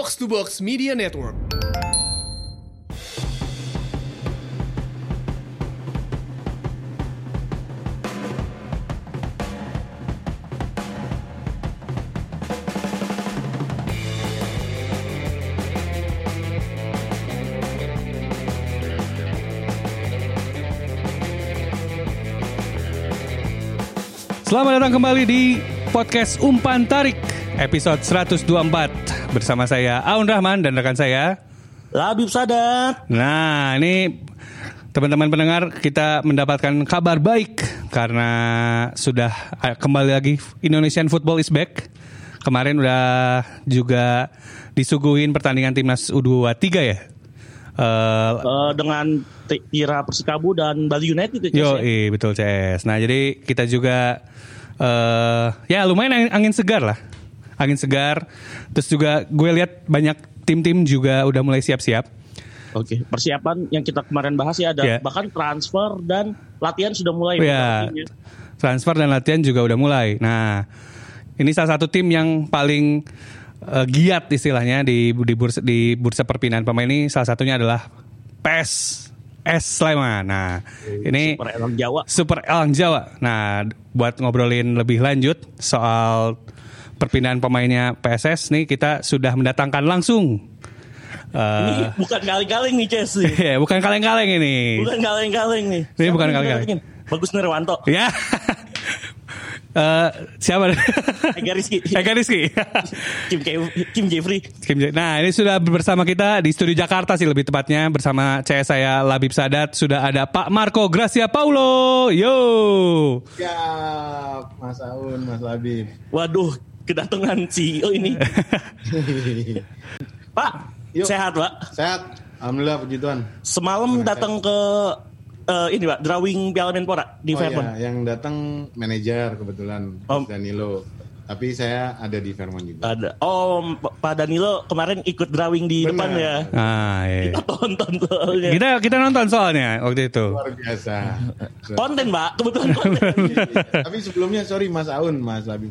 Box to Box Media Network. Selamat datang kembali di podcast Umpan Tarik episode 124 bersama saya Aun Rahman dan rekan saya. Labib Sadat. Nah, ini teman-teman pendengar kita mendapatkan kabar baik karena sudah eh, kembali lagi Indonesian Football is back. Kemarin udah juga disuguhin pertandingan timnas U23 ya. Eh, dengan Tira Persikabu dan Bali United ya, Ces, Yo, ya? iya betul CS. Nah, jadi kita juga eh ya lumayan angin segar lah. Angin segar. Terus juga gue lihat banyak tim-tim juga udah mulai siap-siap. Oke, persiapan yang kita kemarin bahas ya ada Ya. bahkan transfer dan latihan sudah mulai. Ya. beberapa timnya. Transfer dan latihan juga udah mulai. Nah, ini salah satu tim yang paling eh, giat istilahnya di di bursa, di bursa perpindahan pemain ini salah satunya adalah PES S Sleman. Nah, ini Super Elang Jawa. Super Elang Jawa. Nah, buat ngobrolin lebih lanjut soal perpindahan pemainnya PSS nih kita sudah mendatangkan langsung. Ini eh bukan kaleng-kaleng nih, Ces. ya, bukan kaleng-kaleng ini. Bukan kaleng-kaleng nih. Ini Siapa bukan kaleng-kaleng. Bagus Nirwanto. Ya. Eh, siapa? Ega Rizky. Eka Rizky. Kim, Ke- Kim Jeffrey. Kim J- Nah ini sudah bersama kita di studio Jakarta sih lebih tepatnya bersama CS saya Labib Sadat sudah ada Pak Marco Gracia Paulo. Yo. Siap, Mas Aun, Mas Labib. Waduh, kedatangan CEO ini. Pak, Yuk. sehat, Pak. Sehat, Alhamdulillah puji Tuhan. Semalam datang ke eh, ini Pak, drawing Piala Menpora di Oh Fairmont. iya, yang datang manajer kebetulan, Oh. Mas Danilo. Tapi saya ada di Fairmont juga. Ada. Oh, Pak Danilo kemarin ikut drawing di Benar. depan ya. Ah, iya. Kita tonton soalnya. Kita kita nonton soalnya waktu itu. Luar biasa. Konten, Pak. Kebetulan konten. Tapi sebelumnya sorry Mas Aun, Mas Labib,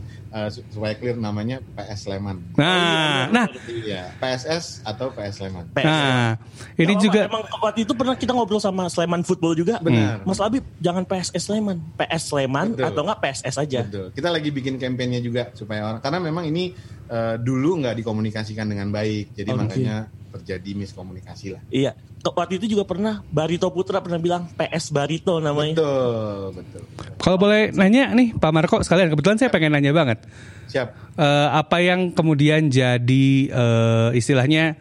Su- supaya clear namanya PS Sleman. Nah, nah, Iya, PSS atau PS Sleman. PS. nah, ini Nggak juga Emang waktu itu pernah kita ngobrol sama Sleman Football juga. Benar. Mas Labib, jangan PSS Sleman. PS Sleman Betul. atau enggak PSS aja. Betul. Kita lagi bikin kampanye juga supaya orang karena memang ini eh, dulu nggak dikomunikasikan dengan baik, jadi Oke. makanya terjadi miskomunikasi lah. Iya. Waktu itu juga pernah Barito Putra pernah bilang PS Barito namanya. Betul, betul. kalau boleh nanya nih Pak Marco sekalian kebetulan saya pengen nanya banget. Siap. Eh, apa yang kemudian jadi eh, istilahnya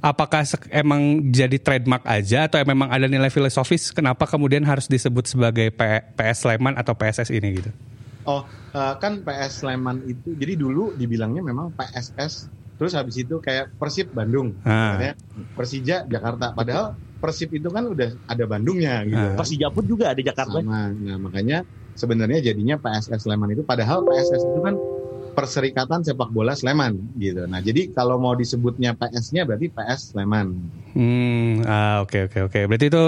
apakah emang jadi trademark aja atau memang ada nilai filosofis kenapa kemudian harus disebut sebagai P- PS Sleman atau PSS ini gitu? Oh, eh, kan PS Sleman itu jadi dulu dibilangnya memang PSS terus habis itu kayak Persib Bandung, Ah. Persija Jakarta. Padahal Persib itu kan udah ada Bandungnya gitu. Ah. Persija pun juga ada Jakarta. Sama. Nah, makanya sebenarnya jadinya PSS Sleman itu padahal PSS itu kan Perserikatan Sepak Bola Sleman gitu. Nah, jadi kalau mau disebutnya PS-nya berarti PS Sleman. Hmm, ah, oke oke oke. Berarti itu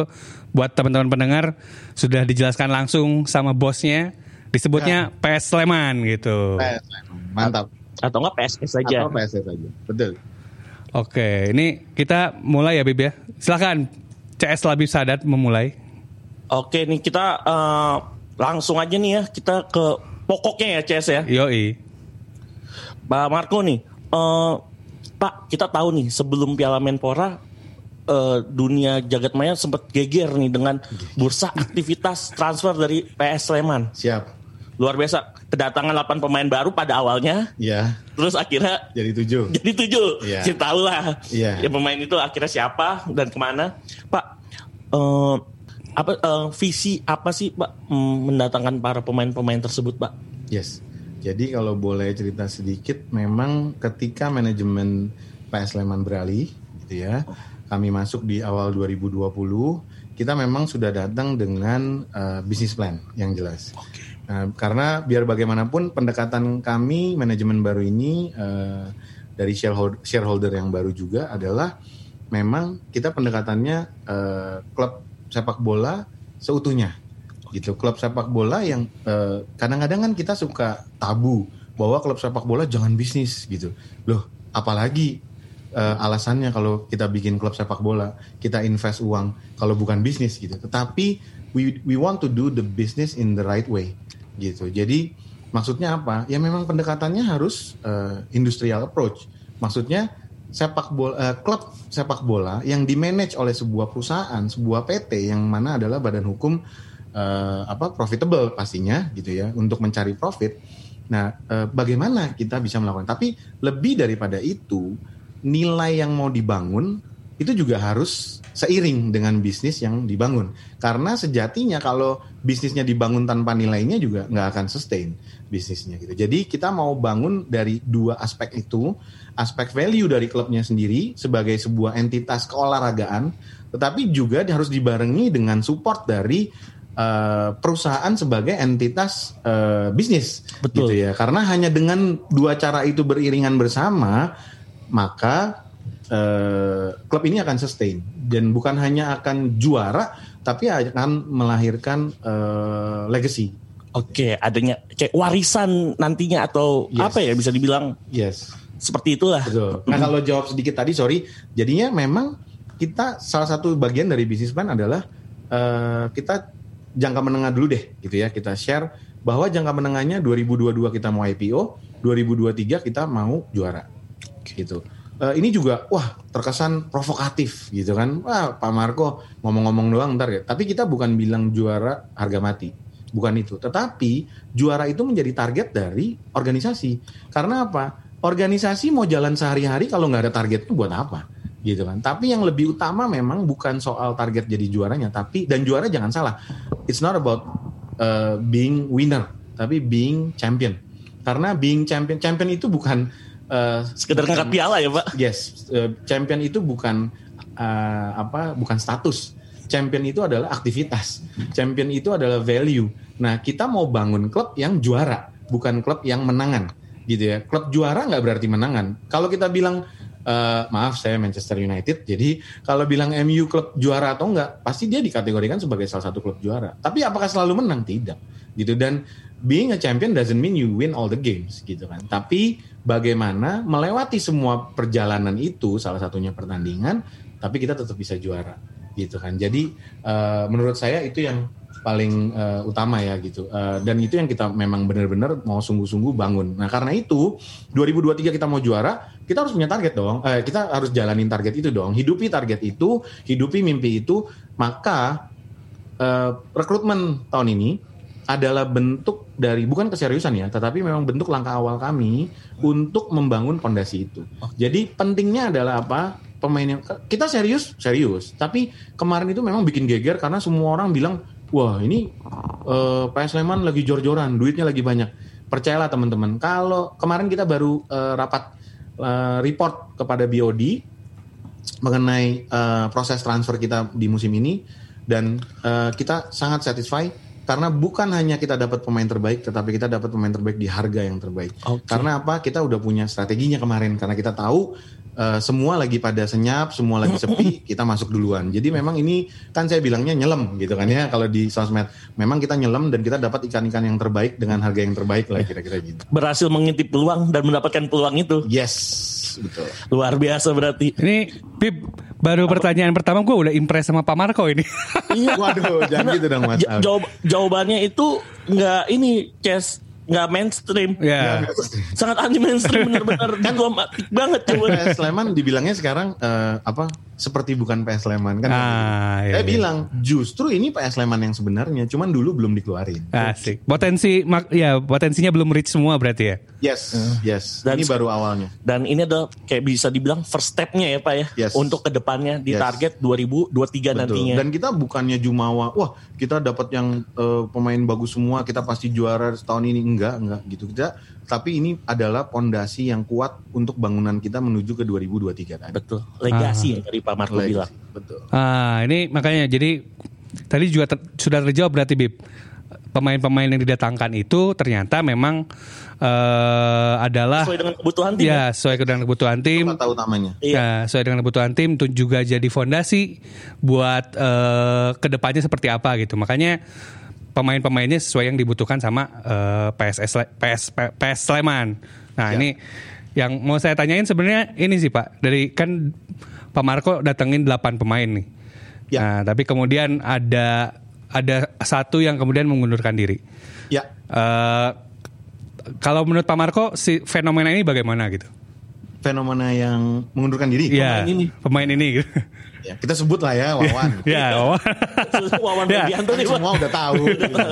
buat teman-teman pendengar sudah dijelaskan langsung sama bosnya disebutnya PS Sleman gitu. PS Sleman. Mantap. Atau enggak PSS aja. Atau PSS aja. Betul. Oke, ini kita mulai ya Bib ya. Silakan CS Labib Sadat memulai. Oke nih kita eh, langsung aja nih ya kita ke pokoknya ya CS ya. Yoi. Pak Marco nih. eh, Pak kita tahu nih sebelum Piala Menpora eh, dunia jagat maya sempat geger nih dengan bursa aktivitas transfer dari PS Sleman. Siap. Luar biasa kedatangan 8 pemain baru pada awalnya Ya, terus akhirnya jadi tujuh. jadi tujuh. Iya. Kita tahu lah. Iya. Ya pemain itu akhirnya siapa dan ke mana. Pak, eh, apa eh, visi apa sih Pak mm, mendatangkan para pemain-pemain tersebut Pak? Yes. Jadi kalau boleh cerita sedikit, memang ketika manajemen PS Sleman beralih, gitu ya, kami masuk di awal 2020, kita memang sudah datang dengan eh, bisnis plan yang jelas. Nah, karena biar bagaimanapun pendekatan kami manajemen baru ini eh, dari shareholder, shareholder yang baru juga adalah memang kita pendekatannya eh, klub sepak bola seutuhnya. Gitu klub sepak bola yang eh, kadang-kadang kan kita suka tabu bahwa klub sepak bola jangan bisnis gitu. Loh apalagi eh, alasannya kalau kita bikin klub sepak bola, kita invest uang kalau bukan bisnis gitu. Tetapi we we want to do the business in the right way gitu. Jadi maksudnya apa? Ya memang pendekatannya harus eh, industrial approach. Maksudnya sepak bola eh, klub sepak bola yang dimanage oleh sebuah perusahaan, sebuah PT yang mana adalah badan hukum eh, apa profitable pastinya gitu ya untuk mencari profit. Nah, eh, bagaimana kita bisa melakukan? Tapi lebih daripada itu, nilai yang mau dibangun itu juga harus seiring dengan bisnis yang dibangun. Karena sejatinya kalau bisnisnya dibangun tanpa nilainya juga nggak akan sustain bisnisnya gitu. Jadi kita mau bangun dari dua aspek itu, aspek value dari klubnya sendiri sebagai sebuah entitas keolahragaan, tetapi juga harus dibarengi dengan support dari uh, perusahaan sebagai entitas uh, bisnis, Betul. gitu ya. Karena hanya dengan dua cara itu beriringan bersama, maka uh, klub ini akan sustain dan bukan hanya akan juara, tapi akan melahirkan uh, legacy. Oke, adanya kayak warisan nantinya atau Yes. apa ya bisa dibilang Yes. seperti itulah. Betul. Nah kalau jawab sedikit tadi, sorry, jadinya memang kita salah satu bagian dari bisnis plan adalah eh, kita jangka menengah dulu deh, gitu ya. Kita share bahwa jangka menengahnya 2022 kita mau IPO, 2023 kita mau juara, gitu. Eh, ini juga wah terkesan provokatif gitu kan. Wah Pak Marco ngomong-ngomong doang ntar ya. Tapi kita bukan bilang juara harga mati. Bukan itu. Tetapi juara itu menjadi target dari organisasi. Karena apa? Organisasi mau jalan sehari-hari kalau nggak ada target itu buat apa? Gitu kan. Tapi yang lebih utama memang bukan soal target jadi juaranya, tapi dan juara jangan salah. It's not about uh, being winner, tapi being champion. Karena being champion, champion itu bukan uh, Sekedar ngangkat piala ya, Pak. Yes, uh, champion itu bukan uh, apa, bukan status. Champion itu adalah aktivitas. Champion itu adalah value. Nah, kita mau bangun klub yang juara, bukan klub yang menangan, gitu ya. Klub juara nggak berarti menangan. Kalau kita bilang uh, maaf saya Manchester United, jadi kalau bilang MU klub juara atau enggak, pasti dia dikategorikan sebagai salah satu klub juara. Tapi apakah selalu menang? Tidak, gitu. Dan being a champion doesn't mean you win all the games, gitu kan. Tapi bagaimana melewati semua perjalanan itu, salah satunya pertandingan, tapi kita tetap bisa juara, gitu kan. Jadi uh, menurut saya itu yang paling uh, utama ya gitu. Uh, dan itu yang kita memang benar-benar mau sungguh-sungguh bangun. Nah karena itu 2023 kita mau juara, kita harus punya target dong. Eh, kita harus jalanin target itu dong. Hidupi target itu, hidupi mimpi itu. Maka eh, rekrutmen tahun ini adalah bentuk dari bukan keseriusan ya, tetapi memang bentuk langkah awal kami untuk membangun fondasi itu. Jadi pentingnya adalah apa? Pemain yang kita serius, serius. Tapi kemarin itu memang bikin geger karena semua orang bilang, wah ini eh, PS Sleman lagi jor-joran, duitnya lagi banyak. Percayalah teman-teman, kalau kemarin kita baru eh, rapat eh, report kepada BOD mengenai eh, proses transfer kita di musim ini dan eh, kita sangat satisfied karena bukan hanya kita dapat pemain terbaik tetapi kita dapat pemain terbaik di harga yang terbaik. Oke. Karena apa? Kita udah punya strateginya kemarin karena kita tahu eh, semua lagi pada senyap, semua lagi sepi, kita masuk duluan. Jadi memang ini kan saya bilangnya nyelam gitu kan ya kalau di sosmed. Memang kita nyelam dan kita dapat ikan-ikan yang terbaik dengan harga yang terbaik lah kira-kira gitu. Berhasil mengintip peluang dan mendapatkan peluang itu. Yes, betul. Luar biasa berarti. Ini Pip baru pertanyaan pertama gue udah impress sama Pak Marco ini. Iya. Waduh, jangan gitu dong Mas. Ja- jawab- jawabannya itu nggak ini, Ces. Nggak mainstream. ya. Sangat anti mainstream benar-benar diplomatik banget jawabannya. PS Sleman dibilangnya sekarang eh, apa seperti bukan PS Sleman kan? Ah, iya, Saya iya. bilang justru ini PS Sleman yang sebenarnya, cuman dulu belum dikeluarin. Asik. Potensi mak ya potensinya belum reach semua berarti ya. Yes, yes. Dan ini baru awalnya. Dan ini adalah kayak bisa dibilang first stepnya ya Pak ya. Yes. Untuk ke depannya di Yes. target 2023 nantinya. Dan kita bukannya jumawa, wah kita dapat yang eh, pemain bagus semua, kita pasti juara tahun ini enggak, enggak gitu kita. Tapi ini adalah pondasi yang kuat untuk bangunan kita menuju ke 2023 tadi. Betul. Legasi yang tadi Pak Marco Legacy. bilang. Betul. Ah, ini makanya jadi tadi juga ter- sudah terjawab berarti Bib. Pemain-pemain yang didatangkan itu ternyata memang eh, adalah Sesuai dengan kebutuhan tim. ya sesuai dengan kebutuhan tim. Kata utamanya. Iya. Ya, sesuai dengan kebutuhan tim itu juga jadi fondasi buat eh, ke depannya seperti apa gitu. Makanya pemain-pemainnya sesuai yang dibutuhkan sama eh, PSS PS PS Sleman. Nah Ya. ini Yang mau saya tanyain sebenarnya ini sih Pak, dari kan Pak Marco datengin 8 pemain nih. Ya. Nah, tapi kemudian ada ada satu yang kemudian mengundurkan diri. Ya, Eh, kalau menurut Pak Marco si fenomena ini bagaimana gitu? Fenomena yang mengundurkan diri. Iya, ini. pemain ini. gitu. Ya, kita sebut lah ya Wawan. ya, Wawan. Wawan Ya. Rubianto nih, semua udah tahu. gitu.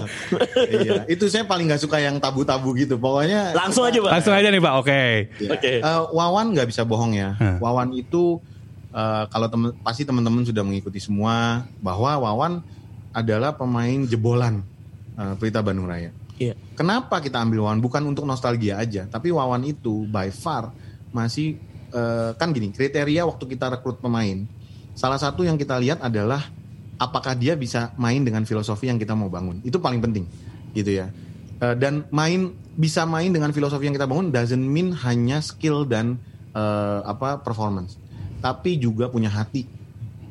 iya, itu saya paling nggak suka yang tabu-tabu gitu. Pokoknya Langsung aja, Pak. Langsung aja nih Pak. Oke. Ya. Oke. Eh, Wawan nggak bisa bohong ya. Hmm. Wawan itu eh, kalau temen, pasti teman-teman sudah mengikuti semua bahwa Wawan adalah pemain jebolan eh, Pelita Bandung Raya. Iya. Kenapa kita ambil Wawan? Bukan untuk nostalgia aja, tapi Wawan itu by far masih eh, kan gini kriteria waktu kita rekrut pemain. Salah satu yang kita lihat adalah apakah dia bisa main dengan filosofi yang kita mau bangun. Itu paling penting, gitu ya. Eh, dan main bisa main dengan filosofi yang kita bangun doesn't mean hanya skill dan eh, apa performance, tapi juga punya hati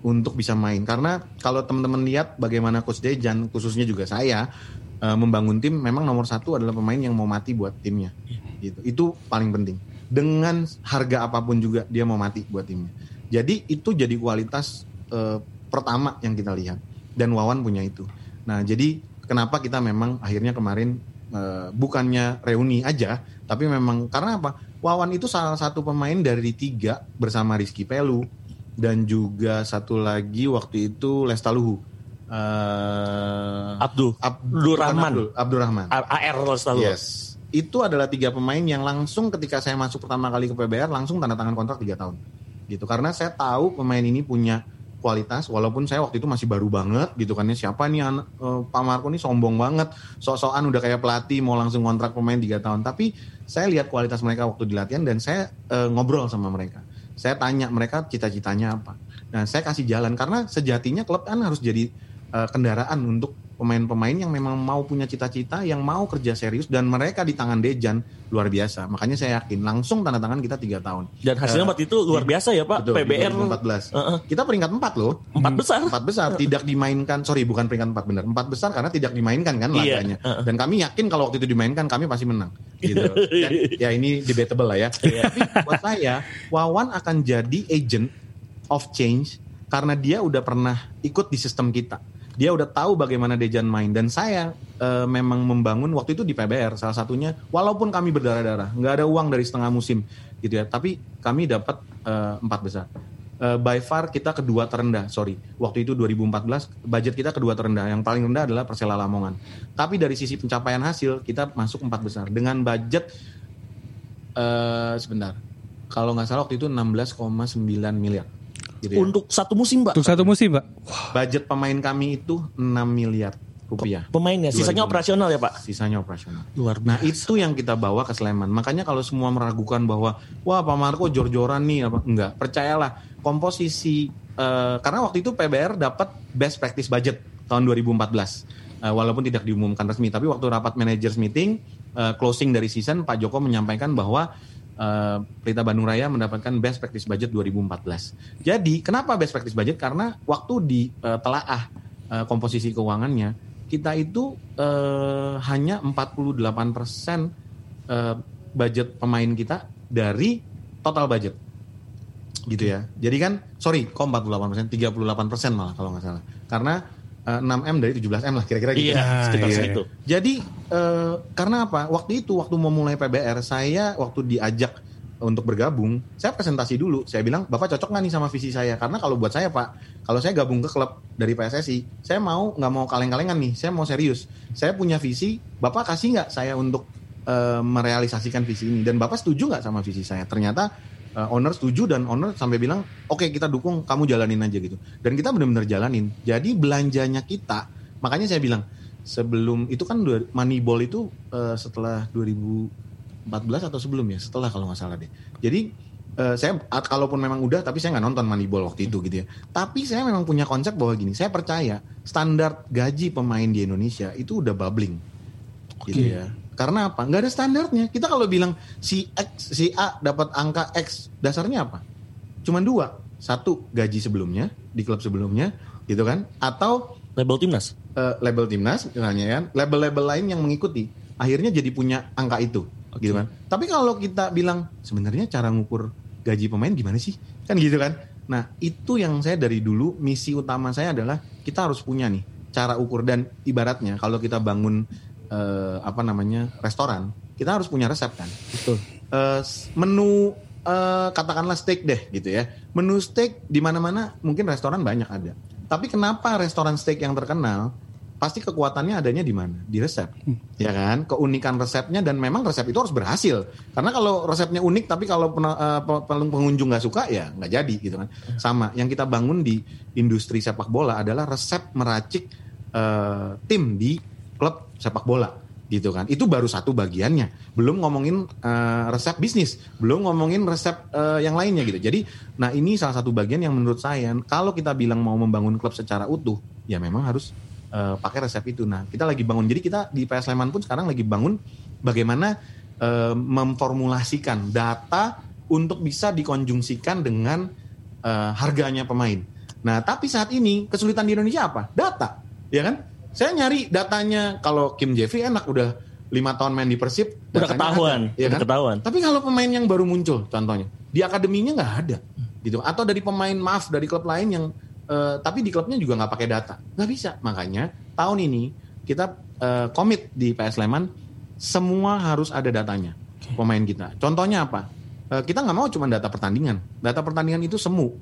untuk bisa main. Karena kalau teman-teman lihat bagaimana Coach Dejan, khususnya juga saya membangun tim, memang nomor satu adalah pemain yang mau mati buat timnya. Gitu. Itu paling penting. Dengan harga apa pun juga dia mau mati buat timnya. Jadi itu jadi kualitas eh, pertama yang kita lihat. Dan Wawan punya itu. Nah jadi kenapa kita memang akhirnya kemarin eh, bukannya reuni aja, tapi memang karena apa? Wawan itu salah satu pemain dari tiga bersama Rizky Pelu dan juga satu lagi waktu itu Lestaluhu. Eh Abdul. Abdul Rahman. Abdul, Rahman. AR selalu. Yes. Itu adalah tiga pemain yang langsung ketika saya masuk pertama kali ke PBR langsung tanda tangan kontrak tiga tahun. Gitu. Karena saya tahu pemain ini punya kualitas walaupun saya waktu itu masih baru banget gitu kan ya. Siapa nih eh, Pak Marco nih sombong banget. Sok-sokan udah kayak pelatih mau langsung kontrak pemain tiga tahun. Tapi saya lihat kualitas mereka waktu di latihan dan saya eh, ngobrol sama mereka. Saya tanya mereka cita-citanya apa. Nah saya kasih jalan karena sejatinya klub kan harus jadi eh, kendaraan untuk pemain-pemain yang memang mau punya cita-cita, yang mau kerja serius dan mereka di tangan Dejan luar biasa. Makanya saya yakin langsung tanda tangan kita tiga tahun. Dan hasilnya waktu itu luar biasa ya Pak. Betul, PBR 2014. Heeh. Kita peringkat empat loh. empat besar. Empat besar tidak dimainkan. Sorry, bukan peringkat empat benar. Empat besar karena tidak dimainkan kan Iya, laganya. heeh. Dan kami yakin kalau waktu itu dimainkan kami pasti menang. Gitu. ya, ya ini debatable lah ya. Iya. Tapi buat saya, Wawan akan jadi agent of change karena dia udah pernah ikut di sistem kita. Dia udah tahu bagaimana Dejan main. Dan saya eh, memang membangun waktu itu di PBR salah satunya walaupun kami berdarah-darah nggak ada uang dari setengah musim gitu ya. Tapi kami dapat eh, empat besar. Eh, by far kita kedua terendah sorry. Waktu itu 2014 budget kita kedua terendah. Yang paling rendah adalah Persela Lamongan. Tapi dari sisi pencapaian hasil kita masuk empat besar. Dengan budget eh sebentar. Kalau nggak salah waktu itu 16,9 miliar gitu ya. Untuk satu musim Pak. Untuk satu musim, Pak. budget pemain kami itu 6 miliar rupiah Pemainnya. Sisanya 2000. operasional ya Pak. sisanya operasional Luar Nah itu yang kita bawa ke Sleman. Makanya kalau semua meragukan bahwa wah Pak Marco jor-joran nih apa enggak, percayalah komposisi eh, karena waktu itu PBR dapat best practice budget tahun 2014. Eh, walaupun tidak diumumkan resmi, tapi waktu rapat managers meeting eh, closing dari season Pak Joko menyampaikan bahwa eh, Pelita Bandung Raya mendapatkan best practice budget 2014. Jadi kenapa best practice budget? Karena waktu di eh, telaah eh, komposisi keuangannya kita itu eh, hanya 48% eh, budget pemain kita dari total budget gitu ya. Jadi kan sorry, kok 48%, 38% malah kalau nggak salah. Karena eh, 6M dari 17M lah kira-kira gitu. Iya, sekitar iya. segitu. Jadi eh, karena apa? Waktu itu waktu mau mulai PBR saya waktu diajak untuk bergabung, saya presentasi dulu. Saya bilang, "Bapak cocok nggak nih sama visi saya?" Karena kalau buat saya, Pak, kalau saya gabung ke klub dari PSSI, saya mau nggak mau kaleng-kalengan nih, saya mau serius. Saya punya visi, Bapak kasih nggak saya untuk eh, merealisasikan visi ini? Dan Bapak setuju nggak sama visi saya? Ternyata eh, owner setuju dan owner sampai bilang, "Oke, kita dukung, kamu jalanin aja gitu." Dan kita benar-benar jalanin. Jadi belanjanya kita, makanya saya bilang sebelum itu kan Moneyball itu eh, setelah 2014 atau sebelum ya? Setelah kalau nggak salah deh. Jadi eh, saya kalaupun memang udah tapi saya nggak nonton Moneyball waktu itu gitu ya. Tapi saya memang punya konsep bahwa gini saya percaya standar gaji pemain di Indonesia itu udah bubbling. Gitu ya karena apa? Nggak ada standarnya. Kita kalau bilang si X si A dapat angka X dasarnya apa? Cuman dua. Satu gaji sebelumnya di klub sebelumnya gitu kan? Atau Label timnas. eh, label timnas misalnya ya label-label lain yang mengikuti. Akhirnya jadi punya angka itu gitu kan. Tapi kalau kita bilang sebenarnya cara ngukur gaji pemain gimana sih? Kan gitu kan. Nah, itu yang saya dari dulu misi utama saya adalah kita harus punya nih cara ukur. Dan ibaratnya kalau kita bangun eh, apa namanya restoran, kita harus punya resep kan. Betul. Eh, menu eh, katakanlah steak deh gitu ya. Menu steak di mana-mana mungkin restoran banyak ada. Tapi kenapa restoran steak yang terkenal pasti kekuatannya adanya di mana? Di resep. Ya kan? Keunikan resepnya dan memang resep itu harus berhasil. Karena kalau resepnya unik tapi kalau pena- eh, pe- pe- pengunjung nggak suka ya nggak jadi gitu kan. Sama yang kita bangun di industri sepak bola adalah resep meracik eh, tim di klub sepak bola gitu kan. Itu baru satu bagiannya. Belum ngomongin eh, resep bisnis, belum ngomongin resep eh, yang lainnya gitu. Jadi, nah ini salah satu bagian yang menurut saya kalau kita bilang mau membangun klub secara utuh, ya memang harus eh, pakai resep itu. Nah, kita lagi bangun. Jadi kita di PS Sleman pun sekarang lagi bangun bagaimana eh, memformulasikan data untuk bisa dikonjungsikan dengan eh, harganya pemain. Nah, tapi saat ini kesulitan di Indonesia apa? Data, ya kan? Saya nyari datanya kalau Kim Jeffrey enak udah lima tahun main di Persib, Udah ketahuan, ada, ya udah kan? ketahuan. Tapi kalau pemain yang baru muncul, contohnya di akademinya nggak ada, gitu. Atau dari pemain maaf dari klub lain yang eh, tapi di klubnya juga nggak pakai data, nggak bisa. Makanya tahun ini kita eh, komit di PS Sleman semua harus ada datanya pemain kita. Contohnya apa? Eh, kita nggak mau cuma data pertandingan. Data pertandingan itu semu,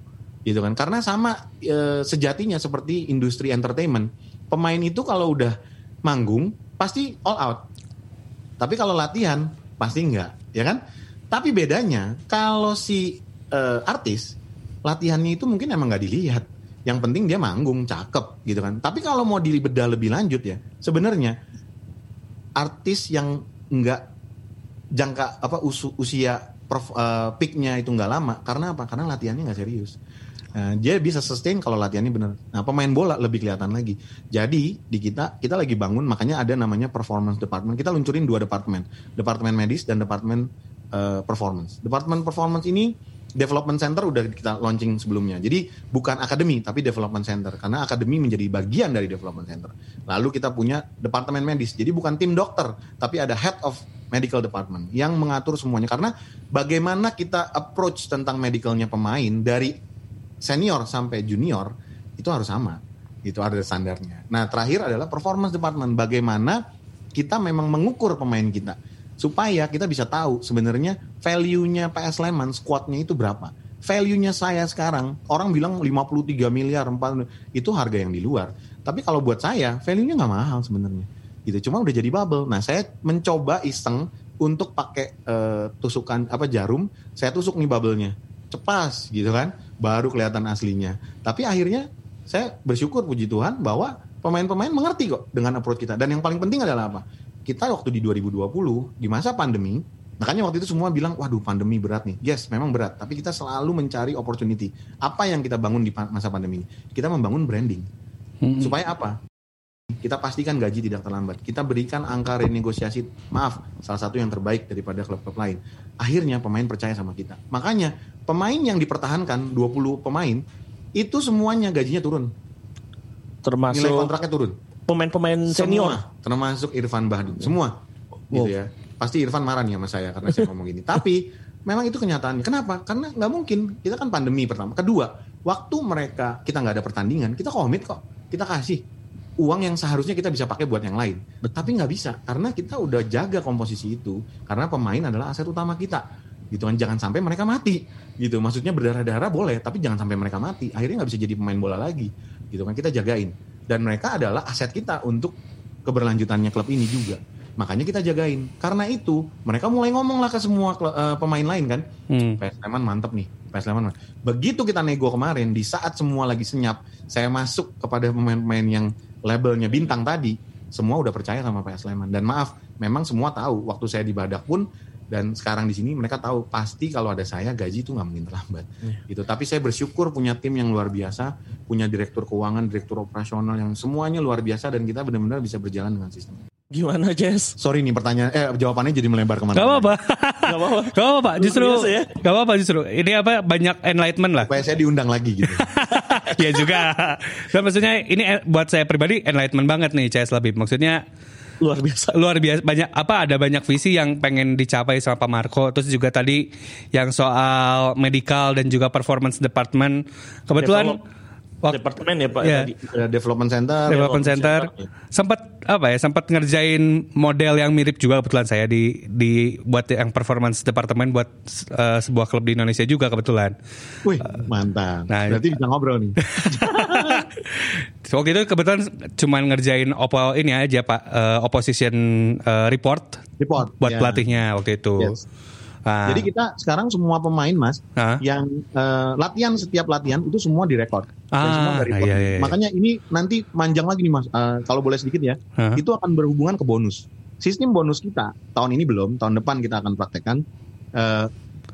gitu kan? Karena sama eh, sejatinya seperti industri entertainment, pemain itu kalau udah manggung pasti all out. Tapi kalau latihan pasti enggak, ya kan? Tapi bedanya kalau si eh, artis latihannya itu mungkin emang nggak dilihat. Yang penting dia manggung, cakep gitu kan. Tapi kalau mau dibedah lebih lanjut ya, sebenarnya artis yang enggak jangka apa usia prof, eh, peaknya itu nggak lama karena apa? Karena latihannya nggak serius. Nah, dia bisa sustain kalau latihannya benar. Nah, pemain bola lebih kelihatan lagi. Jadi di kita kita lagi bangun makanya ada namanya performance department. Kita luncurin dua departemen, departemen medis dan departemen eh, performance. Departemen performance ini development center udah kita launching sebelumnya. Jadi bukan akademi tapi development center karena akademi menjadi bagian dari development center. Lalu kita punya departemen medis. Jadi bukan tim dokter tapi ada head of medical department yang mengatur semuanya karena bagaimana kita approach tentang medicalnya pemain dari senior sampai junior itu harus sama. Itu ada standarnya. Nah terakhir adalah performance department. Bagaimana kita memang mengukur pemain kita supaya kita bisa tahu sebenarnya value-nya PS Sleman squadnya itu berapa. Value-nya saya sekarang orang bilang 53 miliar 4 itu harga yang di luar. Tapi kalau buat saya value-nya nggak mahal sebenarnya. Gitu cuma udah jadi bubble. Nah saya mencoba iseng untuk pakai eh, tusukan apa jarum. Saya tusuk nih bubble-nya. Cepas gitu kan baru kelihatan aslinya. Tapi akhirnya saya bersyukur puji Tuhan bahwa pemain-pemain mengerti kok dengan approach kita. Dan yang paling penting adalah apa? Kita waktu di 2020 di masa pandemi makanya waktu itu semua bilang waduh pandemi berat nih. Yes memang berat tapi kita selalu mencari opportunity. Apa yang kita bangun di masa pandemi ini? Kita membangun branding. Supaya apa? Kita pastikan gaji tidak terlambat. Kita berikan angka renegosiasi, maaf, salah satu yang terbaik daripada klub-klub lain. Akhirnya pemain percaya sama kita. Makanya pemain yang dipertahankan 20 pemain itu semuanya gajinya turun. Nilai Termasuk kontraknya turun. pemain-pemain senior. Semua, termasuk Irfan Bahdim. Semua. Gitu ya. Pasti Irfan marah nih sama saya karena saya ngomong gini. Tapi memang itu kenyataannya. Kenapa? Karena nggak mungkin. Kita kan pandemi pertama. Kedua, waktu mereka kita nggak ada pertandingan, kita komit kok. Kita kasih uang yang seharusnya kita bisa pakai buat yang lain. Tapi nggak bisa karena kita udah jaga komposisi itu. Karena pemain adalah aset utama kita. Gitu kan jangan sampai mereka mati. Gitu. Maksudnya berdarah-darah boleh, tapi jangan sampai mereka mati. Akhirnya nggak bisa jadi pemain bola lagi. Gitu kan kita jagain. Dan mereka adalah aset kita untuk keberlanjutannya klub ini juga. Makanya kita jagain. Karena itu mereka mulai ngomong lah ke semua eh, pemain lain kan. Hmm. PS Sleman mantep nih. PS Sleman. Begitu kita nego kemarin di saat semua lagi senyap, saya masuk kepada pemain-pemain yang labelnya bintang tadi, semua udah percaya sama PS Sleman. Dan maaf, memang semua tahu waktu saya di Badak pun dan sekarang di sini mereka tahu pasti kalau ada saya gaji itu nggak mungkin terlambat gitu tapi saya bersyukur punya tim yang luar biasa punya direktur keuangan direktur operasional yang semuanya luar biasa dan kita benar-benar bisa berjalan dengan sistem Gimana Jess? sorry nih pertanyaan eh jawabannya jadi melebar ke mana Gak apa-apa. Gak apa-apa. Gak apa-apa. Justru ya. gak apa-apa justru. Ini apa banyak enlightenment lah. supaya saya diundang lagi gitu Iya juga. Dan maksudnya ini eh, buat saya pribadi enlightenment banget nih CS Labib. Maksudnya luar biasa. luar biasa banyak apa ada banyak visi yang pengen dicapai sama Pak Marco terus juga tadi yang soal medical dan juga performance department kebetulan Develop- waktu Departemen ya Pak Iya. tadi. Ada development center. development Center, center sempat apa ya sempat ngerjain model yang mirip juga kebetulan saya di di buat yang performance departemen buat eh, sebuah klub di Indonesia juga kebetulan Wih, mantap. Nah, Berarti bisa ngobrol nih. waktu itu kebetulan cuman ngerjain opo ini aja pak eh, opposition eh, report Report. buat Ya. pelatihnya waktu itu Yes. Nah, Jadi kita sekarang semua pemain mas Hah? yang eh, latihan setiap latihan itu semua direkod. Dan Ah, semua iya, iya, iya. Makanya ini nanti manjang lagi nih mas. Eh, kalau boleh sedikit ya, Hah? itu akan berhubungan ke bonus. Sistem bonus kita tahun ini belum, tahun depan kita akan praktekkan. Eh,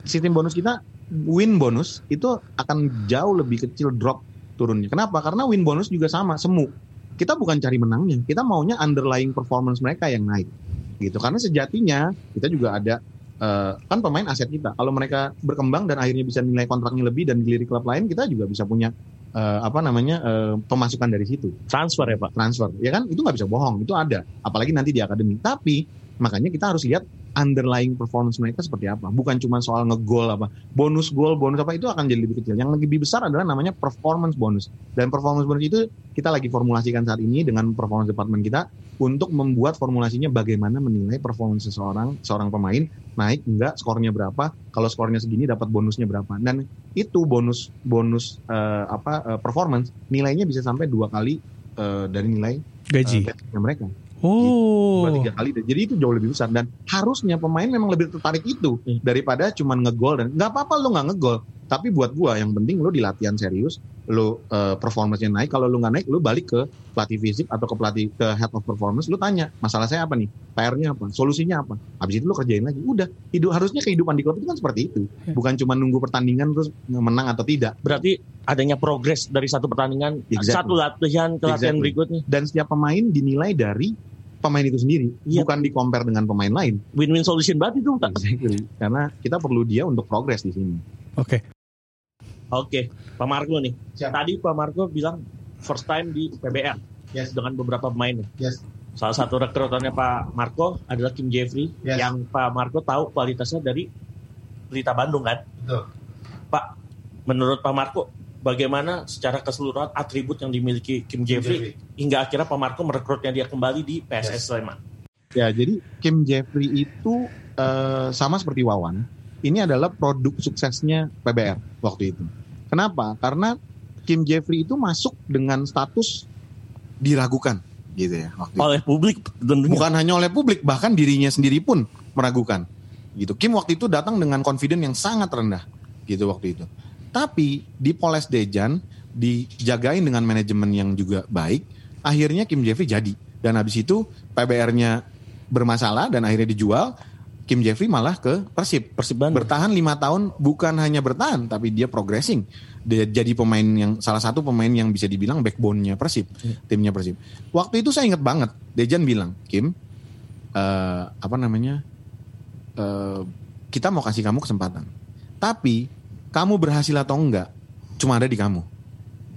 sistem bonus kita win bonus itu akan jauh lebih kecil drop turunnya. Kenapa? Karena win bonus juga sama semu. Kita bukan cari menangnya, kita maunya underlying performance mereka yang naik gitu. Karena sejatinya kita juga ada eh, kan pemain aset kita. Kalau mereka berkembang dan akhirnya bisa nilai kontraknya lebih dan dilirik klub lain, kita juga bisa punya eh, apa namanya eh, pemasukan dari situ Transfer ya Pak. transfer ya kan itu nggak bisa bohong itu ada apalagi nanti di akademi tapi makanya kita harus lihat underlying performance mereka seperti apa. Bukan cuma soal ngegol apa. Bonus gol bonus apa itu akan jadi lebih kecil. Yang lebih besar adalah namanya performance bonus. Dan performance bonus itu kita lagi formulasikan saat ini dengan performance department kita untuk membuat formulasinya bagaimana menilai performance seseorang seorang pemain naik enggak skornya berapa. Kalau skornya segini dapat bonusnya berapa. Dan itu bonus bonus eh, apa eh, performance nilainya bisa sampai dua kali eh, dari nilai gaji. gajinya mereka oh. Dua tiga kali jadi itu jauh lebih besar. Dan harusnya pemain memang lebih tertarik itu Hmm. daripada cuman ngegol dan nggak apa-apa lo nggak ngegol. Tapi buat gua yang penting lo di latihan serius lo eh, performance-nya naik. Kalau lo nggak naik lo balik ke pelatih fisik atau ke pelatih ke head of performance lo tanya masalah saya apa nih? PR-nya apa? Solusinya apa? Habis itu lo kerjain lagi. Udah. Hidup harusnya kehidupan di klub itu kan seperti itu. Ya. bukan cuma nunggu pertandingan terus menang atau tidak. Berarti adanya progres dari satu pertandingan Exactly. satu latihan ke latihan Exactly. berikutnya. dan setiap pemain dinilai dari pemain itu sendiri Iya. bukan di compare dengan pemain lain Win-win solution banget itu Pak. Exactly. Karena kita perlu dia untuk progres di sini. oke Oke, Pak Marco nih. Siap. Tadi Pak Marco bilang first time di PBR Yes. dengan beberapa pemain. Yes. Salah satu rekrutannya Pak Marco adalah Kim Jeffrey Yes. yang Pak Marco tahu kualitasnya dari Pelita Bandung kan. Betul. Pak, menurut Pak Marco bagaimana secara keseluruhan atribut yang dimiliki Kim Jeffrey, hingga akhirnya Pak Marco merekrutnya dia kembali di PSS Sleman. Ya, jadi Kim Jeffrey itu eh, sama seperti Wawan. Ini adalah produk suksesnya PBR waktu itu. Kenapa? Karena Kim Jeffrey itu masuk dengan status diragukan, gitu ya. Waktu itu. Oleh publik tentunya. Bukan hanya oleh publik, bahkan dirinya sendiri pun meragukan. Gitu. Kim waktu itu datang dengan confidence yang sangat rendah, gitu waktu itu. Tapi di Polres Dejan dijagain dengan manajemen yang juga baik, akhirnya Kim Jeffrey jadi. Dan habis itu PBR-nya bermasalah dan akhirnya dijual. Kim Jeffrey malah ke Persib. Persib Bandung. Bertahan lima tahun bukan hanya bertahan tapi dia progressing. Dia jadi pemain yang salah satu pemain yang bisa dibilang backbone-nya Persib, timnya Persib. Waktu itu saya ingat banget Dejan bilang, "Kim, eh, apa namanya? eh, kita mau kasih kamu kesempatan. Tapi kamu berhasil atau enggak cuma ada di kamu.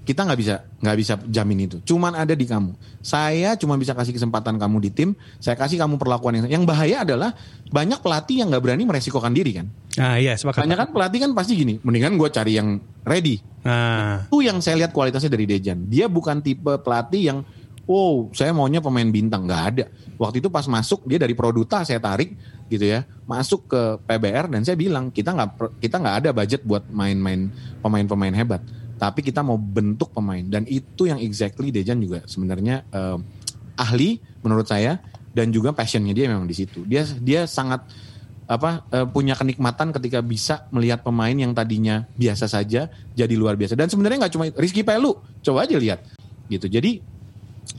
Kita nggak bisa nggak bisa jamin itu. Cuman ada di kamu. Saya cuma bisa kasih kesempatan kamu di tim. Saya kasih kamu perlakuan yang yang bahaya adalah banyak pelatih yang nggak berani meresikokan diri kan. nah iya sepakat Banyak kan pelatih kan pasti gini. Mendingan gue cari yang ready. nah Itu yang saya lihat kualitasnya dari Dejan. Dia bukan tipe pelatih yang oh saya maunya pemain bintang nggak ada. Waktu itu pas masuk dia dari Produta saya tarik gitu ya masuk ke PBR dan saya bilang kita nggak kita nggak ada budget buat main-main pemain-pemain hebat tapi kita mau bentuk pemain. Dan itu yang exactly Dejan juga sebenarnya eh, ahli menurut saya dan juga passionnya dia memang di situ. Dia dia sangat apa eh, punya kenikmatan ketika bisa melihat pemain yang tadinya biasa saja jadi luar biasa. Dan sebenarnya nggak cuma Rizky Pelu coba aja lihat gitu. Jadi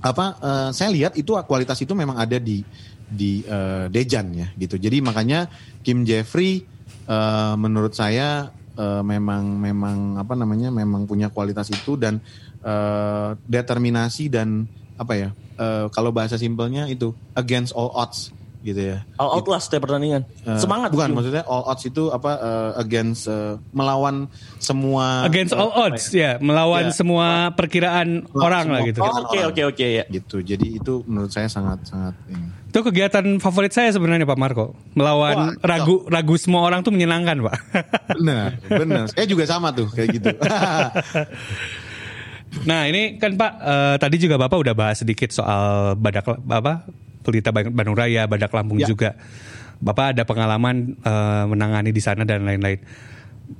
apa eh, saya lihat itu kualitas itu memang ada di di eh, Dejan ya gitu jadi makanya Kim Jeffrey eh, menurut saya eh, memang memang apa namanya memang punya kualitas itu dan eh, determinasi dan apa ya eh, kalau bahasa simpelnya itu against all odds gitu ya All out lah setiap pertandingan. Eh, Semangat. bukan Kim. maksudnya all odds itu apa eh, against eh, melawan semua against all eh, odds ya melawan Ya. semua perkiraan orang lah semua gitu Oh, Orang. Oke oke oke ya. gitu jadi itu menurut saya sangat sangat ini. Itu kegiatan favorit saya sebenarnya Pak Marco. Melawan Wah, ragu ragu semua orang tuh menyenangkan, Pak. Benar, benar. Saya juga sama tuh kayak gitu. nah, ini kan Pak eh, tadi juga Bapak udah bahas sedikit soal Badak apa? Pelita Bandung Raya, Badak Lampung Ya. juga. Bapak ada pengalaman eh, menangani di sana dan lain-lain.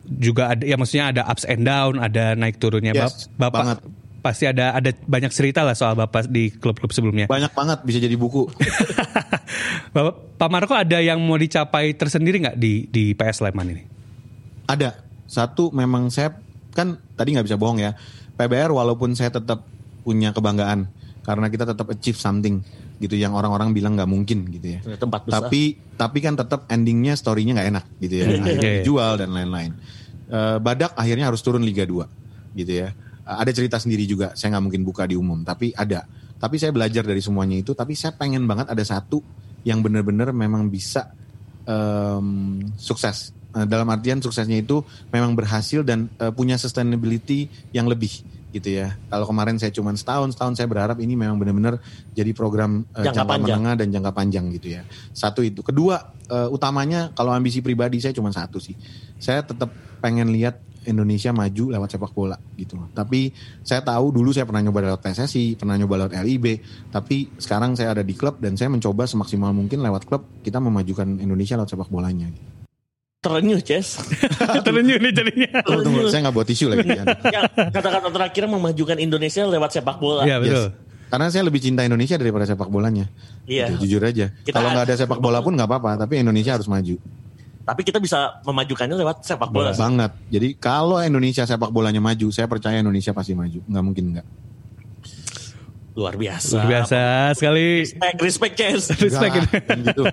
Juga ada ya maksudnya ada ups and down, ada naik turunnya Yes, Bap- Bapak. banget. Pasti ada ada banyak cerita lah soal Bapak di klub-klub sebelumnya. Banyak banget bisa jadi buku. Bapak, Pak Marco ada yang mau dicapai tersendiri nggak di di PS Sleman ini? Ada satu memang saya kan tadi nggak bisa bohong ya. PBR walaupun saya tetap punya kebanggaan karena kita tetap achieve something gitu yang orang-orang bilang nggak mungkin gitu ya. Ternyata empat besar. Tapi tapi kan tetap endingnya storynya nggak enak gitu ya. Akhirnya Oke. dijual dan lain-lain. Eh, Badak akhirnya harus turun Liga 2 gitu ya. Ada cerita sendiri juga. Saya nggak mungkin buka di umum tapi ada. Tapi saya belajar dari semuanya itu. Tapi saya pengen banget ada satu yang benar-benar memang bisa em, sukses. Eh, dalam artian suksesnya itu memang berhasil dan eh, punya sustainability yang lebih gitu ya. Kalau kemarin saya cuma setahun, setahun saya berharap ini memang benar-benar jadi program eh, Jangka jangka, panjang. menengah dan jangka panjang gitu ya. Satu itu. Kedua, eh, utamanya kalau ambisi pribadi saya cuma satu sih. Saya tetap pengen lihat Indonesia maju lewat sepak bola gitu. Tapi saya tahu dulu saya pernah nyoba lewat PSSI, pernah nyoba lewat LIB, tapi sekarang saya ada di klub dan saya mencoba semaksimal mungkin lewat klub kita memajukan Indonesia lewat sepak bolanya. Terenyuh, Ces. Terenyuh nih jadinya. Tunggu, tunggu, saya nggak bawa tisu lagi. Ya, kata-kata terakhir memajukan Indonesia lewat sepak bola. Iya betul. Yes. Karena saya lebih cinta Indonesia daripada sepak bolanya. Iya. Gitu, jujur aja. Kalau nggak ada sepak bola pun nggak apa-apa, tapi Indonesia harus maju. Tapi kita bisa memajukannya lewat sepak bola. Banget. Jadi kalau Indonesia sepak bolanya maju, saya percaya Indonesia pasti maju. Nggak mungkin nggak. Luar biasa. Luar biasa sekali. Respect, respect, Ces. Respect Enggak, gitu.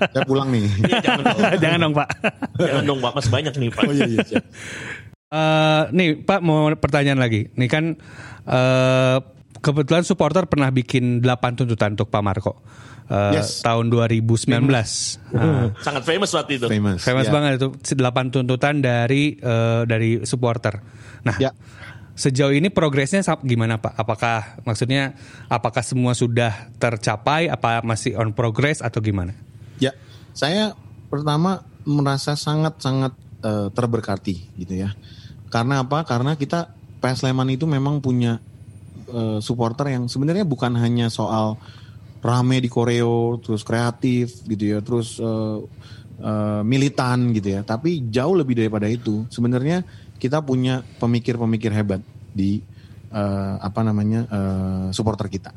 saya pulang nih. Iya, jangan dong. Jangan dong Pak. Jangan dong, Pak. Masih banyak nih, Pak. Oh iya iya. Eh, nih Pak mau pertanyaan lagi. Nih kan eh, kebetulan supporter pernah bikin 8 tuntutan untuk Pak Marco. Eh, Yes. Tahun 2019. Nah, Sangat famous waktu itu. Famous. famous Ya. banget itu 8 tuntutan dari eh, dari supporter. Nah, Ya. sejauh ini progresnya gimana Pak? Apakah maksudnya apakah semua sudah tercapai? Apa masih on progress atau gimana? Ya, saya pertama merasa sangat-sangat eh, terberkati gitu ya. Karena apa? Karena kita PS Sleman itu memang punya eh, supporter yang sebenarnya bukan hanya soal rame di koreo, terus kreatif gitu ya, terus eh, eh, militan gitu ya. Tapi jauh lebih daripada itu. Sebenarnya kita punya pemikir-pemikir hebat di eh, apa namanya eh, supporter kita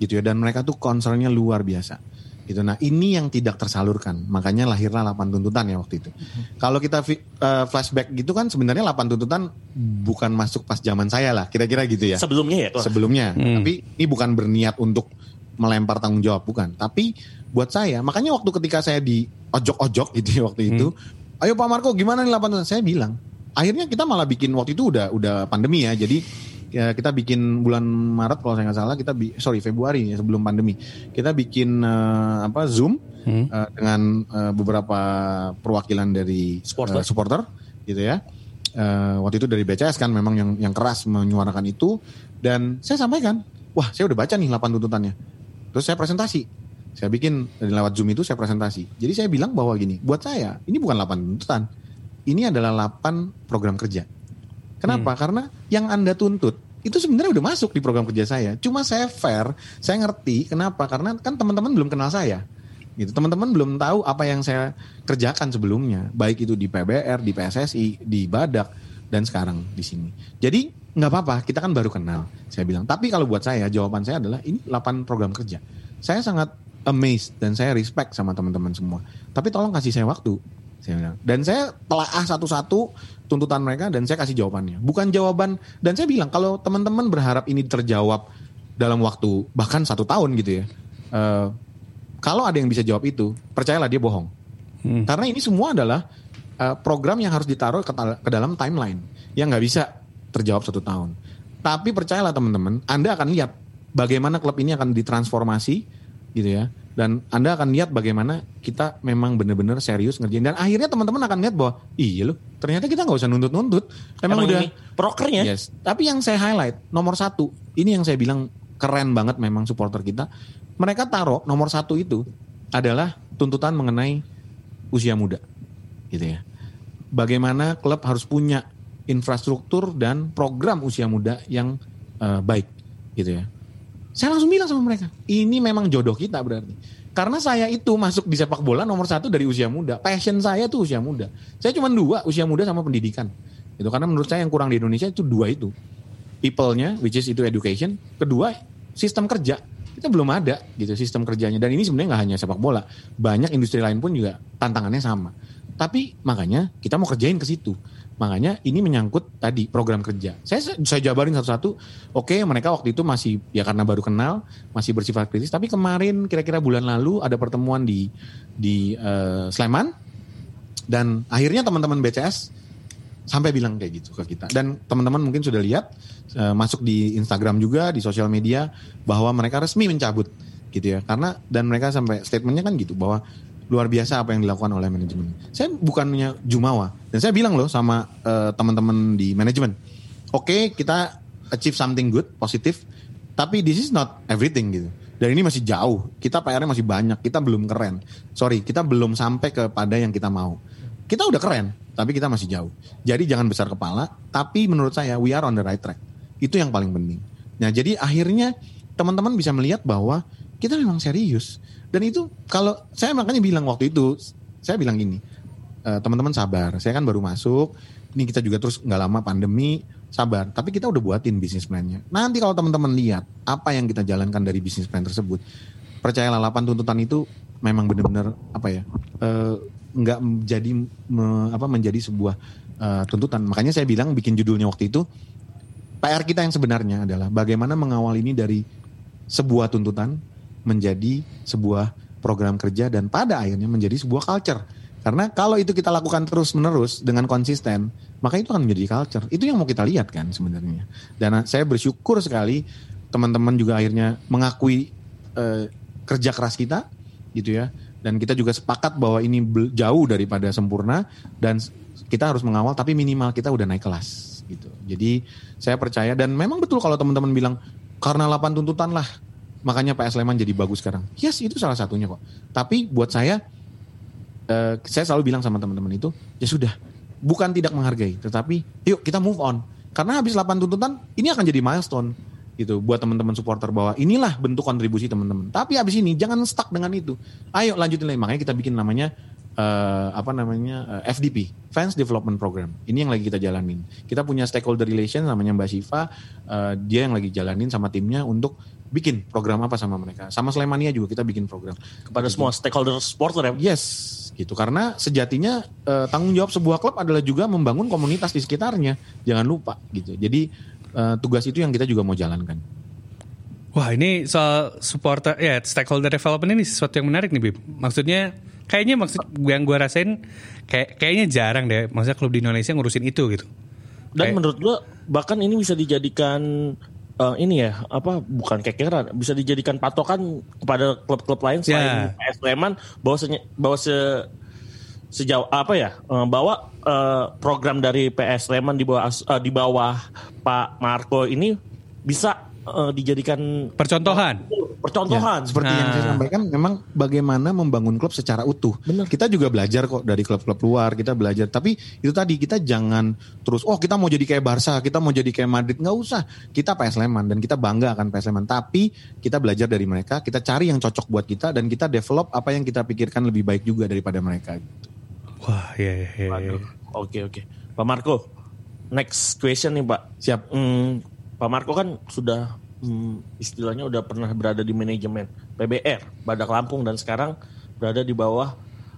gitu ya. Dan mereka tuh concernnya luar biasa gitu. Nah ini yang tidak tersalurkan, makanya lahirlah 8 tuntutan ya waktu itu. Kalau kita eh, flashback gitu kan sebenarnya 8 tuntutan bukan masuk pas zaman saya lah, kira-kira gitu ya. Sebelumnya ya, Tuh. Sebelumnya, Hmm. tapi ini bukan berniat untuk melempar tanggung jawab, bukan. Tapi buat saya, makanya waktu ketika saya di ojok-ojok gitu ya waktu itu, ayo Pak Marco gimana nih 8 tuntutan? Saya bilang, akhirnya kita malah bikin waktu itu udah udah pandemi ya, jadi ya, kita bikin bulan Maret kalau saya nggak salah kita bi- sorry Februari ya sebelum pandemi kita bikin eh, apa Zoom Hmm. eh, dengan eh, beberapa perwakilan dari Supporter. eh, supporter gitu ya Eh, waktu itu dari BCS kan memang yang yang keras menyuarakan itu dan saya sampaikan wah saya udah baca nih 8 tuntutannya terus saya presentasi saya bikin lewat Zoom itu saya presentasi jadi saya bilang bahwa gini buat saya ini bukan 8 tuntutan ini adalah 8 program kerja Kenapa? Karena yang Anda tuntut itu sebenarnya udah masuk di program kerja saya. Cuma saya fair, saya ngerti kenapa? Karena kan teman-teman belum kenal saya. Gitu. Teman-teman belum tahu apa yang saya kerjakan sebelumnya, baik itu di PBR, di PSSI, di Badak dan sekarang di sini. Jadi nggak apa-apa, kita kan baru kenal. Saya bilang. Tapi kalau buat saya jawaban saya adalah ini 8 program kerja. Saya sangat amazed dan saya respect sama teman-teman semua. Tapi tolong kasih saya waktu. Saya bilang. Dan saya telaah satu-satu tuntutan mereka dan saya kasih jawabannya. Bukan jawaban dan saya bilang kalau teman-teman berharap ini terjawab dalam waktu bahkan satu tahun gitu ya. eh, kalau ada yang bisa jawab itu, percayalah dia bohong. Hmm. Karena ini semua adalah eh, program yang harus ditaruh ke, ke dalam timeline yang nggak bisa terjawab satu tahun. Tapi percayalah teman-teman, Anda akan lihat bagaimana klub ini akan ditransformasi gitu ya. Dan Anda akan lihat bagaimana kita memang benar-benar serius ngerjain. Dan akhirnya teman-teman akan lihat bahwa iya loh, ternyata kita nggak usah nuntut-nuntut. Emang, Emang udah prokernya. Yes. Tapi yang saya highlight nomor satu, ini yang saya bilang keren banget memang supporter kita. Mereka taruh nomor satu itu adalah tuntutan mengenai usia muda, gitu ya. Bagaimana klub harus punya infrastruktur dan program usia muda yang uh, baik, gitu ya. Saya langsung bilang sama mereka, ini memang jodoh kita berarti. Karena saya itu masuk di sepak bola nomor satu dari usia muda. Passion saya tuh usia muda. Saya cuma dua, usia muda sama pendidikan. Itu karena menurut saya yang kurang di Indonesia itu dua itu. People-nya, which is itu education. Kedua, sistem kerja. Itu belum ada gitu sistem kerjanya. Dan ini sebenarnya nggak hanya sepak bola. Banyak industri lain pun juga tantangannya sama. Tapi makanya kita mau kerjain ke situ. Makanya ini menyangkut tadi program kerja. Saya saya jabarin satu-satu. Oke, mereka waktu itu masih ya karena baru kenal, masih bersifat kritis. Tapi kemarin kira-kira bulan lalu ada pertemuan di di uh, Sleman dan akhirnya teman-teman BCS sampai bilang kayak gitu ke kita. Dan teman-teman mungkin sudah lihat uh, masuk di Instagram juga di sosial media bahwa mereka resmi mencabut gitu ya. Karena dan mereka sampai statementnya kan gitu bahwa luar biasa apa yang dilakukan oleh manajemen. Saya bukannya jumawa dan saya bilang loh sama uh, teman-teman di manajemen, oke okay, kita achieve something good, positif, tapi this is not everything gitu. Dan ini masih jauh, kita PR-nya masih banyak, kita belum keren. Sorry, kita belum sampai kepada yang kita mau. Kita udah keren, tapi kita masih jauh. Jadi jangan besar kepala, tapi menurut saya we are on the right track. Itu yang paling penting. Nah jadi akhirnya teman-teman bisa melihat bahwa kita memang serius dan itu kalau saya makanya bilang waktu itu, saya bilang gini, e, teman-teman sabar, saya kan baru masuk, ini kita juga terus nggak lama pandemi, sabar. Tapi kita udah buatin bisnis plan-nya. Nanti kalau teman-teman lihat apa yang kita jalankan dari bisnis plan tersebut, percayalah 8 tuntutan itu memang benar-benar apa ya, e, nggak menjadi me, apa menjadi sebuah uh, tuntutan. Makanya saya bilang bikin judulnya waktu itu PR kita yang sebenarnya adalah bagaimana mengawal ini dari sebuah tuntutan menjadi sebuah program kerja dan pada akhirnya menjadi sebuah culture. Karena kalau itu kita lakukan terus-menerus dengan konsisten, maka itu akan menjadi culture. Itu yang mau kita lihat kan sebenarnya. Dan saya bersyukur sekali teman-teman juga akhirnya mengakui eh, kerja keras kita gitu ya. Dan kita juga sepakat bahwa ini jauh daripada sempurna dan kita harus mengawal tapi minimal kita udah naik kelas gitu. Jadi saya percaya dan memang betul kalau teman-teman bilang karena 8 tuntutan lah makanya PS Sleman jadi bagus sekarang. Yes, itu salah satunya kok. Tapi buat saya, uh, saya selalu bilang sama teman-teman itu, ya sudah, bukan tidak menghargai, tetapi yuk kita move on. Karena habis 8 tuntutan, ini akan jadi milestone gitu buat teman-teman supporter bahwa inilah bentuk kontribusi teman-teman. Tapi habis ini jangan stuck dengan itu. Ayo lanjutin lagi. Makanya kita bikin namanya uh, apa namanya uh, eh, FDP, Fans Development Program. Ini yang lagi kita jalanin. Kita punya stakeholder relation namanya Mbak Siva, uh, dia yang lagi jalanin sama timnya untuk bikin program apa sama mereka. Sama Slemania juga kita bikin program. Kepada semua stakeholder supporter ya? Yes, gitu. Karena sejatinya eh, tanggung jawab sebuah klub adalah juga membangun komunitas di sekitarnya. Jangan lupa gitu. Jadi eh, tugas itu yang kita juga mau jalankan. Wah ini soal supporter ya stakeholder development ini sesuatu yang menarik nih Bib. Maksudnya kayaknya maksud yang gue rasain kayak kayaknya jarang deh. Maksudnya klub di Indonesia ngurusin itu gitu. Dan kayak, menurut gue bahkan ini bisa dijadikan uh, ini ya apa bukan kekeran bisa dijadikan patokan kepada klub-klub lain selain yeah. PS Sleman bahwa se, bahwa se sejauh apa ya uh, bahwa uh, program dari PS Sleman di bawah uh, di bawah Pak Marco ini bisa uh, dijadikan percontohan. Percontohan. Ya, seperti nah. yang saya nah. sampaikan memang bagaimana membangun klub secara utuh. Benar. Kita juga belajar kok dari klub-klub luar, kita belajar. Tapi itu tadi kita jangan terus oh kita mau jadi kayak Barca, kita mau jadi kayak Madrid, nggak usah. Kita PS Sleman dan kita bangga akan PS Sleman. Tapi kita belajar dari mereka, kita cari yang cocok buat kita dan kita develop apa yang kita pikirkan lebih baik juga daripada mereka. Wah, iya, iya, iya. Oke, oke. Pak Marco, next question nih Pak. Siap. Hmm, Pak Marco kan sudah hmm, istilahnya udah pernah berada di manajemen PBR Badak Lampung dan sekarang berada di bawah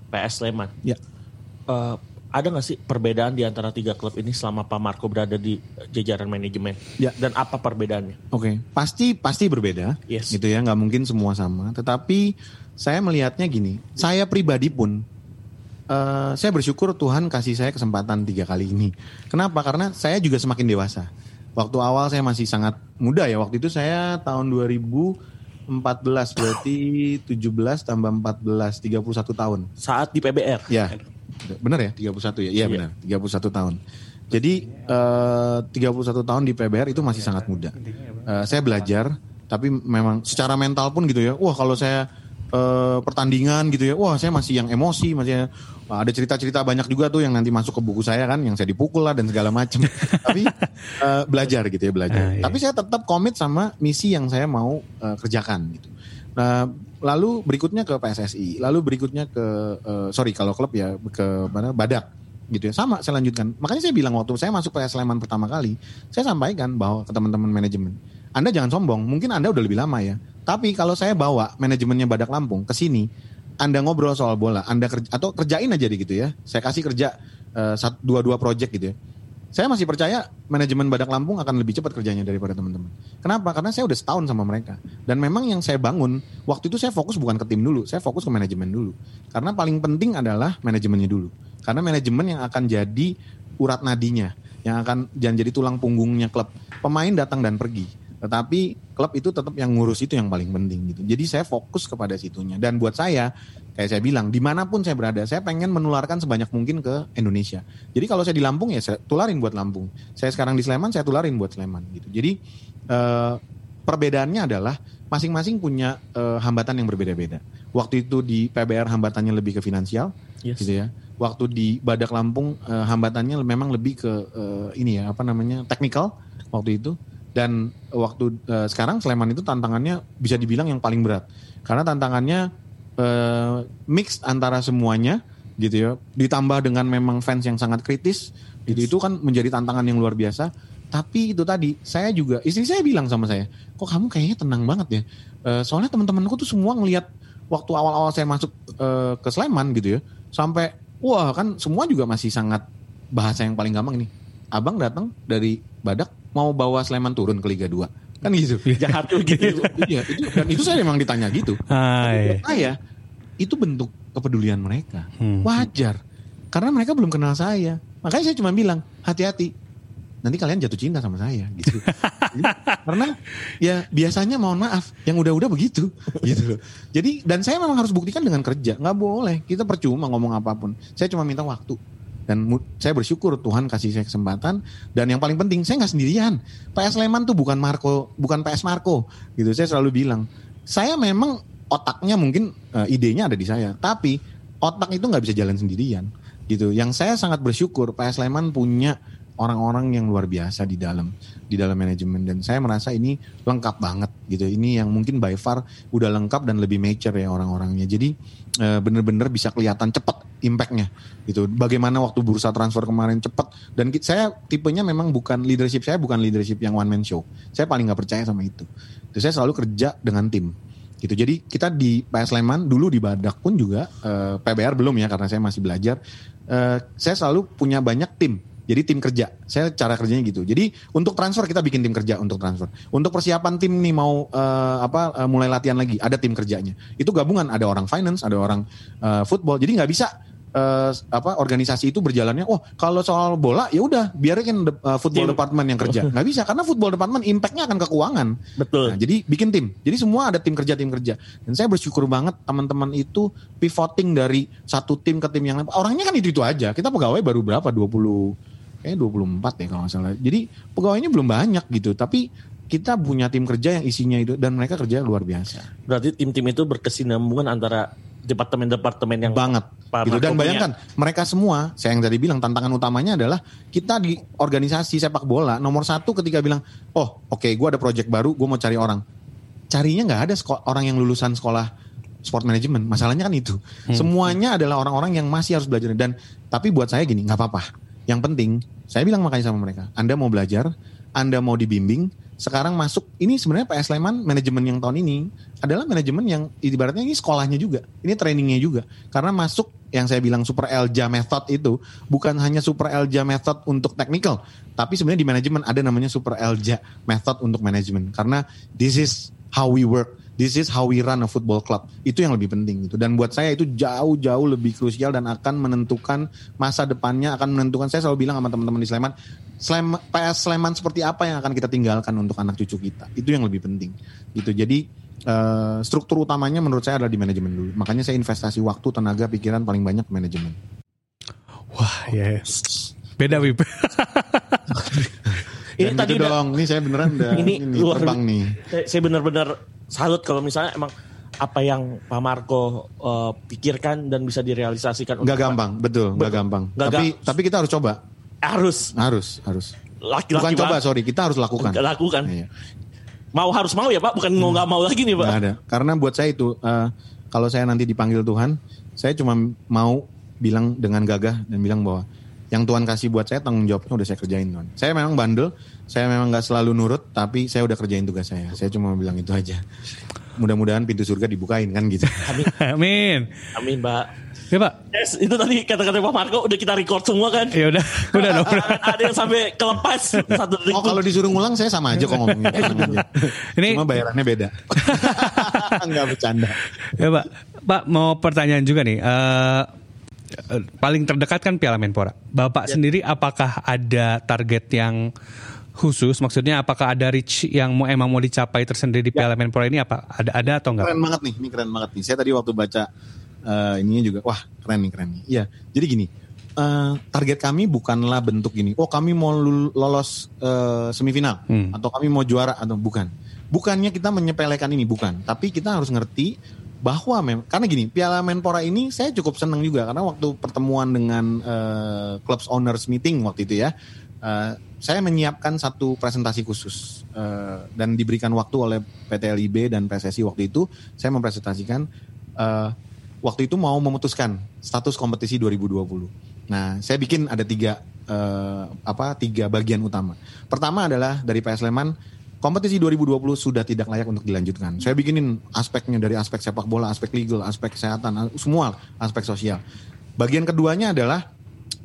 PS Sleman. Ya. Uh, ada nggak sih perbedaan di antara tiga klub ini selama Pak Marco berada di jajaran manajemen? Ya. Dan apa perbedaannya? Oke, okay. pasti pasti berbeda. Yes. Gitu ya, nggak mungkin semua sama. Tetapi saya melihatnya gini, saya pribadi pun uh, saya bersyukur Tuhan kasih saya kesempatan tiga kali ini. Kenapa? Karena saya juga semakin dewasa waktu awal saya masih sangat muda ya. Waktu itu saya tahun 2014 berarti 17 tambah 14 31 tahun. Saat di PBR. Ya. Benar ya 31 ya? Iya benar, 31 tahun. Jadi eh, 31 tahun di PBR itu masih sangat muda. Eh, saya belajar tapi memang secara mental pun gitu ya. Wah, kalau saya eh, pertandingan gitu ya. Wah, saya masih yang emosi, masih Wah, ada cerita-cerita banyak juga tuh yang nanti masuk ke buku saya kan, yang saya dipukul lah dan segala macam. Tapi eh, belajar gitu ya belajar. Ah, iya. Tapi saya tetap komit sama misi yang saya mau eh, kerjakan gitu. Nah, lalu berikutnya ke PSSI, lalu berikutnya ke eh, sorry kalau klub ya ke mana Badak gitu ya. Sama saya lanjutkan. Makanya saya bilang waktu saya masuk PS Sleman pertama kali, saya sampaikan bahwa ke teman-teman manajemen, Anda jangan sombong, mungkin Anda udah lebih lama ya. Tapi kalau saya bawa manajemennya Badak Lampung ke sini, Anda ngobrol soal bola, Anda kerja atau kerjain aja gitu ya. Saya kasih kerja eh, sat- dua-dua project gitu ya. Saya masih percaya manajemen Badak Lampung akan lebih cepat kerjanya daripada teman-teman. Kenapa? Karena saya udah setahun sama mereka. Dan memang yang saya bangun, waktu itu saya fokus bukan ke tim dulu, saya fokus ke manajemen dulu. Karena paling penting adalah manajemennya dulu. Karena manajemen yang akan jadi urat nadinya, yang akan jadi tulang punggungnya klub. Pemain datang dan pergi. Tetapi klub itu tetap yang ngurus itu yang paling penting gitu. Jadi saya fokus kepada situnya. Dan buat saya, kayak saya bilang, di mana pun saya berada, saya pengen menularkan sebanyak mungkin ke Indonesia. Jadi kalau saya di Lampung ya saya tularin buat Lampung. Saya sekarang di Sleman, saya tularin buat Sleman gitu. Jadi eh, perbedaannya adalah masing-masing punya eh, hambatan yang berbeda-beda. Waktu itu di PBR hambatannya lebih ke finansial, Yes. gitu ya. Waktu di Badak Lampung eh, hambatannya memang lebih ke eh, ini ya apa namanya teknikal waktu itu. Dan waktu eh, sekarang Sleman itu tantangannya bisa dibilang yang paling berat karena tantangannya eh, mix antara semuanya gitu ya. Ditambah dengan memang fans yang sangat kritis, gitu itu kan menjadi tantangan yang luar biasa. Tapi itu tadi saya juga istri saya bilang sama saya, kok kamu kayaknya tenang banget ya. Eh, soalnya teman-temanku tuh semua ngelihat waktu awal-awal saya masuk eh, ke Sleman gitu ya, sampai wah kan semua juga masih sangat bahasa yang paling gampang ini. Abang datang dari Badak mau bawa Sleman turun ke Liga 2. Kan gitu. Jahat tuh gitu. Iya, itu, dan itu saya memang ditanya gitu. Iya. buat saya itu bentuk kepedulian mereka. Hmm. Wajar. Karena mereka belum kenal saya. Makanya saya cuma bilang, hati-hati. Nanti kalian jatuh cinta sama saya gitu. Karena ya biasanya mohon maaf, yang udah-udah begitu gitu loh. Jadi dan saya memang harus buktikan dengan kerja. nggak boleh. Kita percuma ngomong apa pun. Saya cuma minta waktu. Dan saya bersyukur Tuhan kasih saya kesempatan. Dan yang paling penting, saya nggak sendirian. PS Sleman tuh bukan Marco, bukan PS Marco. Gitu. Saya selalu bilang, saya memang otaknya mungkin eh, idenya ada di saya. Tapi otak itu nggak bisa jalan sendirian. Gitu. Yang saya sangat bersyukur PS Sleman punya orang-orang yang luar biasa di dalam di dalam manajemen. Dan saya merasa ini lengkap banget gitu. Ini yang mungkin by far udah lengkap dan lebih mature ya orang-orangnya. Jadi eh, bener-bener bisa kelihatan cepat impactnya gitu. Bagaimana waktu bursa transfer kemarin cepat dan saya tipenya memang bukan leadership saya bukan leadership yang one man show. Saya paling nggak percaya sama itu. Jadi saya selalu kerja dengan tim gitu. Jadi kita di PS Sleman dulu di Badak pun juga eh, PBR belum ya karena saya masih belajar. Eh, saya selalu punya banyak tim jadi tim kerja saya cara kerjanya gitu jadi untuk transfer kita bikin tim kerja untuk transfer untuk persiapan tim nih mau eh, apa eh, mulai latihan lagi ada tim kerjanya itu gabungan ada orang finance ada orang eh, football jadi nggak bisa eh, apa organisasi itu berjalannya oh kalau soal bola ya udah biarin de- eh, football Tim. department yang kerja nggak bisa karena football department impactnya akan ke keuangan Betul. Nah, jadi bikin tim. Jadi semua ada tim kerja tim kerja. Dan saya bersyukur banget teman-teman itu pivoting dari satu tim ke tim yang lain. Orangnya kan itu itu aja. Kita pegawai baru berapa? 20 kayaknya 24 ya kalau nggak salah. Jadi pegawainya belum banyak gitu. Tapi kita punya tim kerja yang isinya itu dan mereka kerja luar biasa. Berarti tim-tim itu berkesinambungan antara departemen-departemen yang banget gitu. Dan bayangkan mereka semua, saya yang tadi bilang tantangan utamanya adalah kita di organisasi sepak bola nomor satu ketika bilang, oh oke gue ada project baru, gue mau cari orang. Carinya nggak ada orang yang lulusan sekolah sport management. Masalahnya kan itu. Semuanya adalah orang-orang yang masih harus belajar. Dan tapi buat saya gini, nggak apa-apa. Yang penting, saya bilang makanya sama mereka, Anda mau belajar, Anda mau dibimbing, sekarang masuk ini sebenarnya PS Sleman manajemen yang tahun ini adalah manajemen yang ibaratnya ini sekolahnya juga, ini trainingnya juga. Karena masuk yang saya bilang super Elja method itu bukan hanya super Elja method untuk technical, tapi sebenarnya di manajemen ada namanya super Elja method untuk manajemen. Karena this is how we work. This is how we run a football club. Itu yang lebih penting gitu. Dan buat saya itu jauh-jauh lebih krusial dan akan menentukan masa depannya, akan menentukan saya selalu bilang sama teman-teman di Sleman, Slem, PS Sleman seperti apa yang akan kita tinggalkan untuk anak cucu kita. Itu yang lebih penting. Gitu. Jadi eh, struktur utamanya menurut saya adalah di manajemen dulu. Makanya saya investasi waktu, tenaga, pikiran paling banyak ke manajemen. Wah, ya. Beda Wip. Ini tadi gitu udah- dong, ini saya beneran udah ini, ini, luar terbang nih. Saya, saya benar-benar salut kalau misalnya emang apa yang Pak Marco uh, pikirkan dan bisa direalisasikan. Nggak gampang, betul, nggak gampang. Nggak tapi tapi kita harus coba, Harus harus harus. laki-laki Bukan coba, sorry, kita harus lakukan. lakukan. Iya. Mau harus mau ya Pak, bukan mau nggak mau lagi nih Pak. Ada. Karena buat saya itu, eh, kalau saya nanti dipanggil Tuhan, saya cuma mau bilang dengan gagah dan bilang bahwa yang Tuhan kasih buat saya tanggung jawabnya udah saya kerjain Tuhan. Saya memang bandel, saya memang nggak selalu nurut, tapi saya udah kerjain tugas saya. Saya cuma bilang itu aja. Mudah-mudahan pintu surga dibukain kan gitu. Amin. Amin Pak. Ya Pak. Yes, itu tadi kata-kata Pak Marco udah kita record semua kan. Ya udah, udah dong. udah. ada yang sampai kelepas satu detik. Oh kalau disuruh ngulang saya sama aja kok ngomongnya. tenang aja. Ini- Cuma bayarannya beda. Enggak bercanda. Ya Pak, Pak mau pertanyaan juga nih. Eh, eh, paling terdekat kan Piala Menpora. Bapak sendiri apakah ada target yang khusus? Maksudnya apakah ada reach yang mau emang mau dicapai tersendiri di Piala Menpora ini apa? Ada ada atau enggak? Keren banget nih, ini keren banget nih. Saya tadi waktu baca eh, ininya juga, wah keren nih keren nih. Iya, jadi gini, eh, target kami bukanlah bentuk gini. Oh kami mau lolos eh, semifinal Hmm. atau kami mau juara atau bukan. Bukannya kita menyepelekan ini, bukan. Tapi kita harus ngerti bahwa mem karena gini Piala Menpora ini saya cukup senang juga karena waktu pertemuan dengan eh, clubs owners meeting waktu itu ya eh, saya menyiapkan satu presentasi khusus eh, dan diberikan waktu oleh PT LIB dan PSSI waktu itu saya mempresentasikan eh, waktu itu mau memutuskan status kompetisi 2020. Nah saya bikin ada tiga eh, apa tiga bagian utama. Pertama adalah dari PS Sleman kompetisi 2020 sudah tidak layak untuk dilanjutkan. Saya bikinin aspeknya dari aspek sepak bola, aspek legal, aspek kesehatan, semua aspek sosial. Bagian keduanya adalah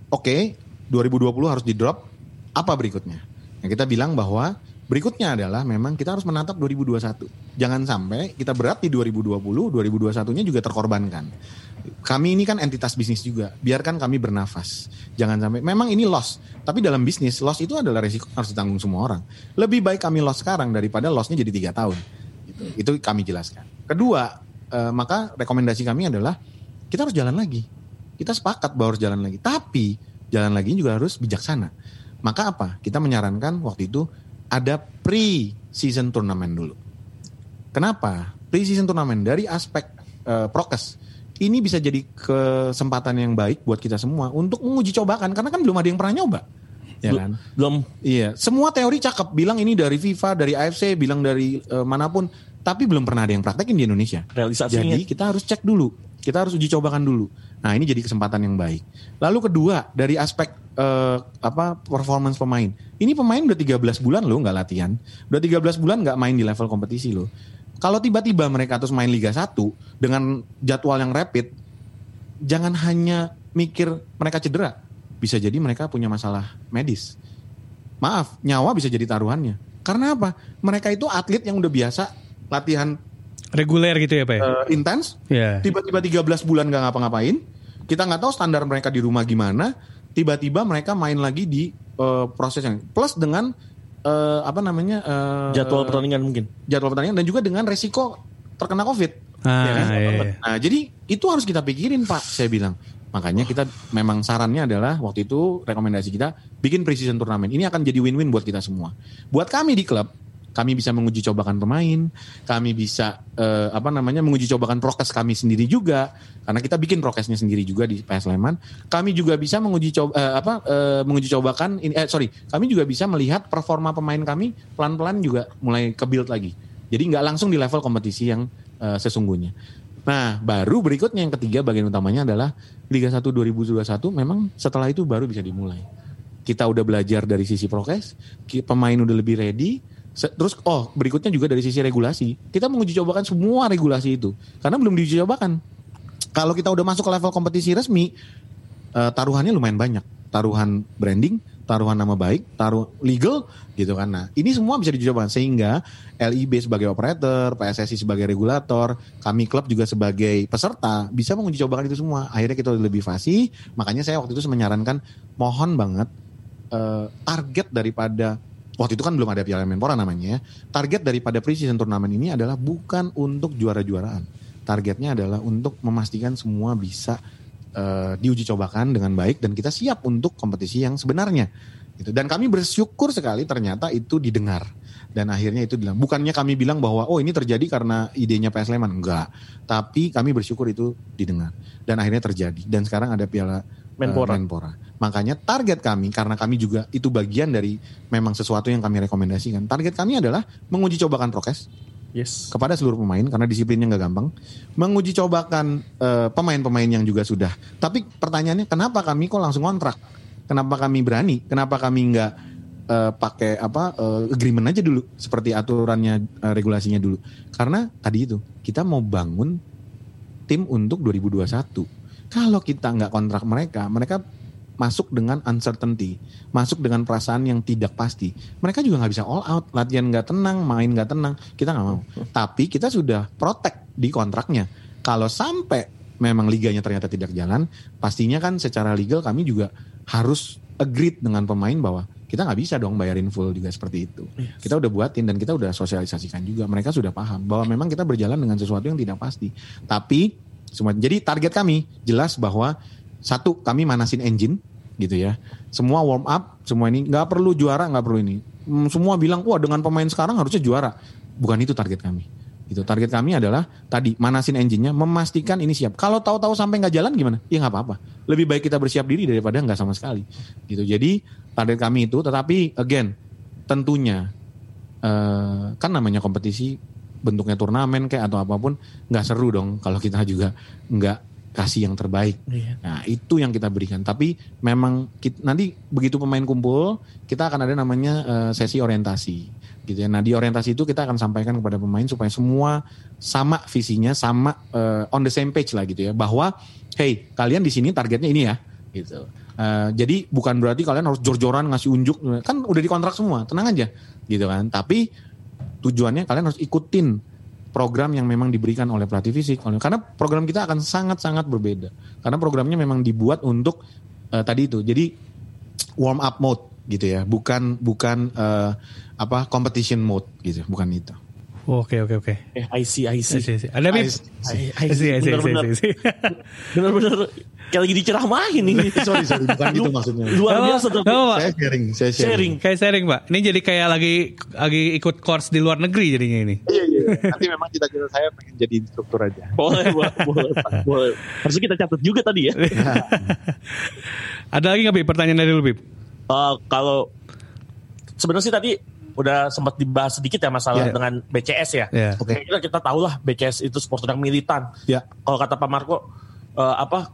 oke 2020 harus di drop. Apa berikutnya? Yang kita bilang bahwa berikutnya adalah memang kita harus menatap 2021. Jangan sampai kita berat di 2020, 2021-nya juga terkorbankan. Kami ini kan entitas bisnis juga, biarkan kami bernafas. Jangan sampai, memang ini loss, tapi dalam bisnis loss itu adalah resiko harus ditanggung semua orang. Lebih baik kami loss sekarang daripada lossnya jadi tiga tahun. Gitu. Itu kami jelaskan. Kedua, eh, maka rekomendasi kami adalah kita harus jalan lagi. Kita sepakat bahwa harus jalan lagi, tapi jalan lagi juga harus bijaksana. Maka apa? Kita menyarankan waktu itu ada pre-season turnamen dulu. Kenapa? Pre-season turnamen dari aspek eh, prokes ini bisa jadi kesempatan yang baik buat kita semua untuk menguji cobakan karena kan belum ada yang pernah nyoba. Ya Bel- kan? Belum Iya, semua teori cakep bilang ini dari FIFA, dari AFC, bilang dari eh, mana pun, tapi belum pernah ada yang praktekin di Indonesia. realisasinya. Jadi kita harus cek dulu, kita harus uji cobakan dulu. Nah ini jadi kesempatan yang baik. Lalu kedua dari aspek eh, apa performance pemain, ini pemain udah 13 bulan loh nggak latihan, udah 13 bulan nggak main di level kompetisi loh. Kalau tiba-tiba mereka terus main Liga 1 dengan jadwal yang rapid, jangan hanya mikir mereka cedera, bisa jadi mereka punya masalah medis. Maaf, nyawa bisa jadi taruhannya. Karena apa? Mereka itu atlet yang udah biasa latihan Reguler gitu ya Pak ya? eh, intens, Ya. tiba-tiba 13 bulan nggak ngapa-ngapain. Kita nggak tahu standar mereka di rumah gimana. Tiba-tiba mereka main lagi di eh, proses yang plus dengan eh, apa namanya eh, jadwal pertandingan mungkin. jadwal pertandingan dan juga dengan resiko terkena covid. Ah, Ya kan? iya, iya. Nah jadi itu harus kita pikirin pak, saya bilang. Makanya kita memang sarannya adalah waktu itu rekomendasi kita bikin precision turnamen. Ini akan jadi win-win buat kita semua. Buat kami di klub, kami bisa menguji cobakan pemain, kami bisa eh, apa namanya menguji cobakan prokes kami sendiri juga karena kita bikin prokesnya sendiri juga di PS Sleman. Kami juga bisa menguji coba eh, apa eh, menguji cobakan ini eh sorry, kami juga bisa melihat performa pemain kami pelan-pelan juga mulai ke build lagi. Jadi nggak langsung di level kompetisi yang eh, sesungguhnya. Nah, baru berikutnya yang ketiga bagian utamanya adalah Liga 1 2021 memang setelah itu baru bisa dimulai. Kita udah belajar dari sisi prokes, pemain udah lebih ready, terus oh berikutnya juga dari sisi regulasi. Kita menguji cobakan semua regulasi itu karena belum diuji cobakan. Kalau kita udah masuk ke level kompetisi resmi, eh, taruhannya lumayan banyak. Taruhan branding, taruhan nama baik, taruh legal gitu kan. Nah, ini semua bisa dicoba sehingga LIB sebagai operator, PSSI sebagai regulator, kami klub juga sebagai peserta bisa menguji cobakan itu semua. Akhirnya kita lebih fasih. Makanya saya waktu itu menyarankan mohon banget eh, target daripada waktu itu kan belum ada Piala Menpora namanya ya. Target daripada pre-season turnamen ini adalah bukan untuk juara-juaraan. Targetnya adalah untuk memastikan semua bisa eh, diuji cobakan dengan baik dan kita siap untuk kompetisi yang sebenarnya. Gitu. Dan kami bersyukur sekali ternyata itu didengar. dan akhirnya itu bilang bukannya kami bilang bahwa oh ini terjadi karena idenya PS Sleman enggak tapi kami bersyukur itu didengar dan akhirnya terjadi dan sekarang ada piala Menpora. uh, Menpora. Makanya target kami karena kami juga itu bagian dari memang sesuatu yang kami rekomendasikan target kami adalah menguji cobakan prokes Yes. kepada seluruh pemain karena disiplinnya nggak gampang. Menguji cobakan eh, pemain-pemain yang juga sudah. Tapi pertanyaannya kenapa kami kok langsung kontrak? Kenapa kami berani? Kenapa kami nggak eh, pakai apa eh, agreement aja dulu seperti aturannya eh, regulasinya dulu? Karena tadi itu kita mau bangun tim untuk 2021 kalau kita nggak kontrak mereka mereka masuk dengan uncertainty, masuk dengan perasaan yang tidak pasti. Mereka juga nggak bisa all out, latihan nggak tenang, main nggak tenang. Kita nggak mau. Tapi kita sudah protect di kontraknya. Kalau sampai memang liganya ternyata tidak jalan, pastinya kan secara legal kami juga harus agreed dengan pemain bahwa kita nggak bisa dong bayarin full juga seperti itu. Kita udah buatin dan kita udah sosialisasikan juga. Mereka sudah paham bahwa memang kita berjalan dengan sesuatu yang tidak pasti. Tapi semua jadi target kami jelas bahwa satu kami manasin engine gitu ya. Semua warm up, semua ini nggak perlu juara, nggak perlu ini. Hmm, semua bilang wah dengan pemain sekarang harusnya juara. Bukan itu target kami. Itu target kami adalah tadi manasin engine-nya, memastikan ini siap. Kalau tahu-tahu sampai nggak jalan gimana? Ya nggak apa-apa. Lebih baik kita bersiap diri daripada nggak sama sekali. Gitu. Jadi target kami itu, tetapi again tentunya eh, kan namanya kompetisi bentuknya turnamen kayak atau apa pun nggak seru dong kalau kita juga nggak kasih yang terbaik. Iya. Nah itu yang kita berikan. Tapi memang kit- nanti begitu pemain kumpul kita akan ada namanya eh, sesi orientasi gitu ya. Nah di orientasi itu kita akan sampaikan kepada pemain supaya semua sama visinya, sama eh, on the same page lah gitu ya. Bahwa hey kalian di sini targetnya ini ya gitu. Eh, jadi bukan berarti kalian harus jor-joran ngasih unjuk kan udah dikontrak semua tenang aja gitu kan. Tapi tujuannya kalian harus ikutin program yang memang diberikan oleh pelatih fisik. Karena program kita akan sangat-sangat berbeda. Karena programnya memang dibuat untuk eh, tadi itu jadi warm up mode gitu ya. Bukan bukan eh, apa competition mode gitu bukan itu Oke oke oke. I see, I I see. see, I see. Ada? I- I I see. I see, I see, Benar-benar. I see. Bener-bener kayak lagi diceramahin ini. sorry sorry bukan gitu maksudnya Luar biasa tapi. saya sharing saya sharing, Sharing. Kayak sharing pak. Ini jadi kayak lagi lagi ikut course di luar negeri jadinya ini. iya iya nanti memang cita-cita saya pengen jadi instruktur aja Boleh, boleh, boleh. Harusnya kita catat juga tadi ya. Ada lagi nggak Bib? Pertanyaan dari lu Bib? Eh, kalau sebenarnya sih tadi udah sempat dibahas sedikit ya masalah Iya. dengan BCS ya. Iya. Oke. Kita kita tahu lah BCS itu supporter yang militan. ya Kalau kata Pak Marco eh, apa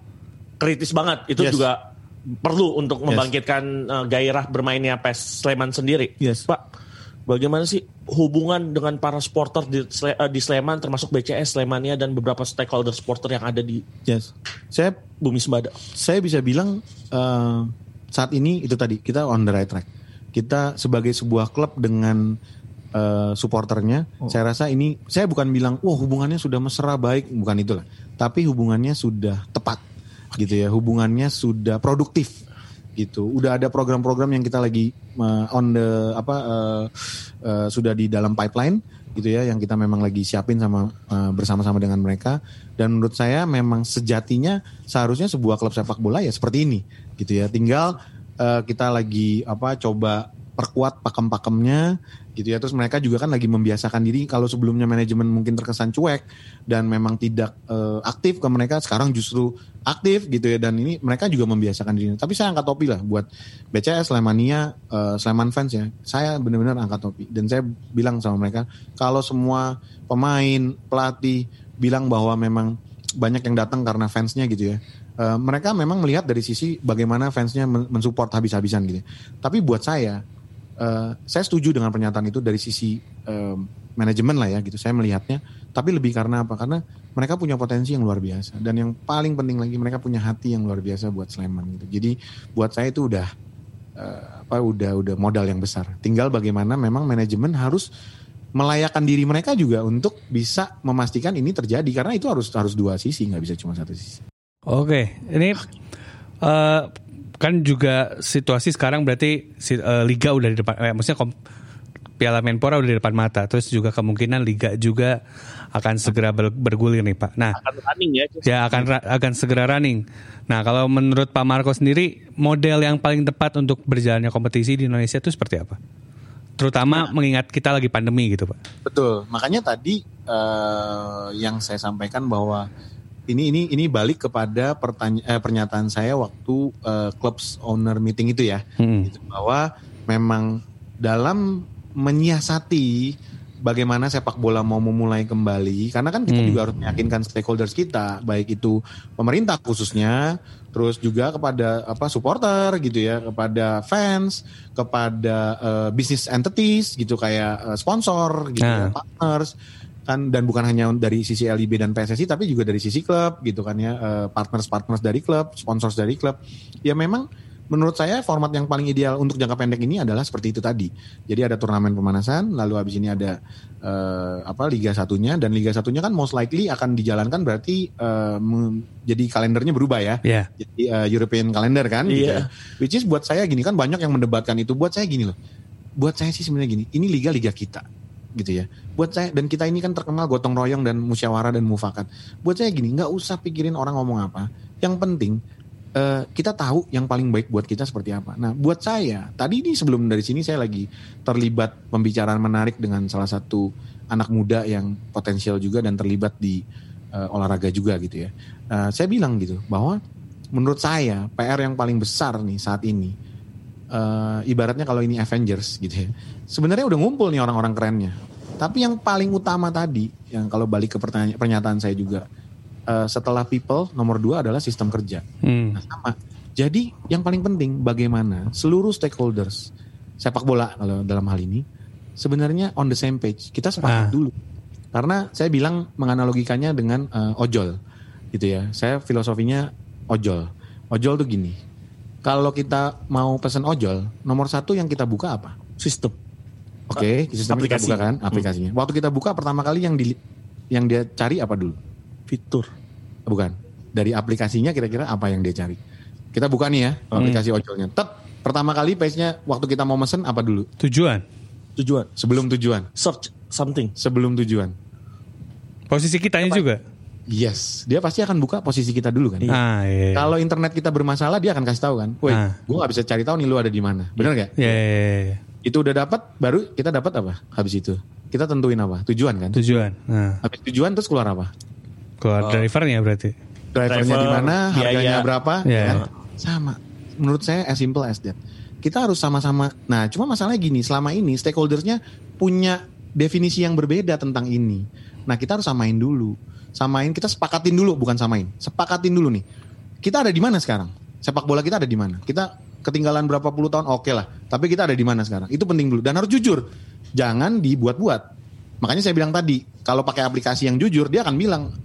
kritis banget itu Yes. juga perlu untuk membangkitkan eh, gairah bermainnya PES Sleman sendiri. Yes. Pak, bagaimana sih hubungan dengan para supporter di, eh, di Sleman termasuk BCS Slemania dan beberapa stakeholder supporter yang ada di yes saya Bumi Sembada? saya bisa bilang eh, saat ini itu tadi kita on the right track. Kita sebagai sebuah klub dengan eh, supporternya, saya rasa ini saya bukan bilang wah hubungannya sudah mesra baik, bukan itulah. Tapi hubungannya sudah tepat gitu ya, hubungannya sudah produktif gitu. Udah ada program-program yang kita lagi eh, on the apa eh, eh, sudah di dalam pipeline gitu ya yang kita memang lagi siapin sama eh, bersama-sama dengan mereka. Dan menurut saya memang sejatinya seharusnya sebuah klub sepak bola ya seperti ini gitu ya. Tinggal eh, kita lagi apa coba perkuat pakem-pakemnya gitu ya. Terus mereka juga kan lagi membiasakan diri. Kalau sebelumnya manajemen mungkin terkesan cuek dan memang tidak eh, aktif ke mereka sekarang justru aktif gitu ya. Dan ini mereka juga membiasakan diri. Tapi saya angkat topi lah buat BCS Slemania eh, Sleman fans ya. Saya benar-benar angkat topi. Dan saya bilang sama mereka kalau semua pemain pelatih bilang bahwa memang banyak yang datang karena fansnya gitu ya Eh, mereka memang melihat dari sisi bagaimana fansnya men- mensupport habis-habisan gitu. Tapi buat saya eh, saya setuju dengan pernyataan itu dari sisi eh, manajemen lah ya gitu. Saya melihatnya. Tapi lebih karena apa? Karena mereka punya potensi yang luar biasa. Dan yang paling penting lagi mereka punya hati yang luar biasa buat Sleman gitu. Jadi buat saya itu udah eh, apa udah udah modal yang besar. Tinggal bagaimana memang manajemen harus melayakkan diri mereka juga untuk bisa memastikan ini terjadi. Karena itu harus harus dua sisi nggak bisa cuma satu sisi Oke, ini eh, kan juga situasi sekarang berarti si- eh, liga udah di depan, eh, maksudnya kom- Piala Menpora udah di depan mata, terus juga kemungkinan liga juga akan segera ber- bergulir nih Pak. Nah, Akan running ya. ya akan akan segera running. Nah, kalau menurut Pak Marco sendiri, model yang paling tepat untuk berjalannya kompetisi di Indonesia itu seperti apa? Terutama mengingat kita lagi pandemi gitu, Pak. Betul. Makanya tadi eh, yang saya sampaikan bahwa ini ini ini balik kepada pertanya- eh, pernyataan saya waktu eh, clubs owner meeting itu ya, Hmm. Gitu, bahwa memang dalam menyiasati bagaimana sepak bola mau memulai kembali, karena kan kita Hmm. juga harus meyakinkan stakeholders kita, baik itu pemerintah khususnya, terus juga kepada apa supporter gitu ya, kepada fans, kepada eh, business entities gitu kayak eh, sponsor gitu ya, Nah. partners kan dan bukan hanya dari sisi LIB dan PSSI tapi juga dari sisi klub gitu kan ya eh, partners-partners dari klub, sponsors dari klub. Ya memang menurut saya format yang paling ideal untuk jangka pendek ini adalah seperti itu tadi. Jadi ada turnamen pemanasan, lalu habis ini ada eh, apa Liga satunya dan Liga satunya kan most likely akan dijalankan berarti eh, mem- jadi kalendernya berubah ya. Ya. Jadi eh, European calendar kan gitu Iya. ya. Which is buat saya gini kan banyak yang mendebatkan itu. Buat saya gini loh. Buat saya sih sebenarnya gini, ini liga-liga kita gitu ya. Buat saya dan kita ini kan terkenal gotong royong dan musyawarah dan mufakat. Buat saya gini, nggak usah pikirin orang ngomong apa. Yang penting eh, kita tahu yang paling baik buat kita seperti apa. Nah, buat saya tadi ini sebelum dari sini saya lagi terlibat pembicaraan menarik dengan salah satu anak muda yang potensial juga dan terlibat di eh, olahraga juga gitu ya. Eh, saya bilang gitu bahwa menurut saya PR yang paling besar nih saat ini eh, ibaratnya kalau ini Avengers gitu ya. Sebenarnya udah ngumpul nih orang-orang kerennya. Tapi yang paling utama tadi yang kalau balik ke pertanyaan pernyataan saya juga eh, setelah people nomor dua adalah sistem kerja. Hmm. Nah, sama. Jadi yang paling penting bagaimana seluruh stakeholders sepak bola kalau dalam hal ini sebenarnya on the same page. Kita Ah. sepakat dulu. Karena saya bilang menganalogikannya dengan eh, ojol gitu ya. Saya filosofinya ojol. Ojol tuh gini. Kalau kita mau pesan ojol, nomor satu yang kita buka apa? Sistem. Oke, sistem kita aplikasi. buka kan aplikasinya. Waktu kita buka pertama kali yang di yang dia cari apa dulu? Fitur. Bukan. Dari aplikasinya kira-kira apa yang dia cari? Kita buka nih ya aplikasi ojolnya. Tet, pertama kali page-nya waktu kita mau mesen apa dulu? Tujuan. Tujuan. Sebelum tujuan. Search something. Sebelum tujuan. Posisi kitanya juga. Yes, dia pasti akan buka posisi kita dulu kan. Ah, iya. Kalau internet kita bermasalah dia akan kasih tahu kan. Woi, Ah. gue nggak bisa cari tahu nih lu ada di mana. Bener gak? Ya, ya, ya, ya. Itu udah dapat, baru kita dapat apa? Habis itu kita tentuin apa? Tujuan kan. Tujuan. Nah, Habis tujuan terus keluar apa? keluar drivernya berarti. drivernya Driver, di mana, harganya biaya. berapa, Iya. kan? Sama. Menurut saya as simple as that. Kita harus sama-sama. Nah, cuma masalahnya gini, selama ini stakeholdersnya punya definisi yang berbeda tentang ini. Nah, kita harus samain dulu. Samain, kita sepakatin dulu, bukan samain. Sepakatin dulu nih. Kita ada di mana sekarang? Sepak bola kita ada di mana? Kita ketinggalan berapa puluh tahun, oke lah. Tapi kita ada di mana sekarang? Itu penting dulu. Dan harus jujur. Jangan dibuat-buat. Makanya saya bilang tadi, kalau pakai aplikasi yang jujur, dia akan bilang,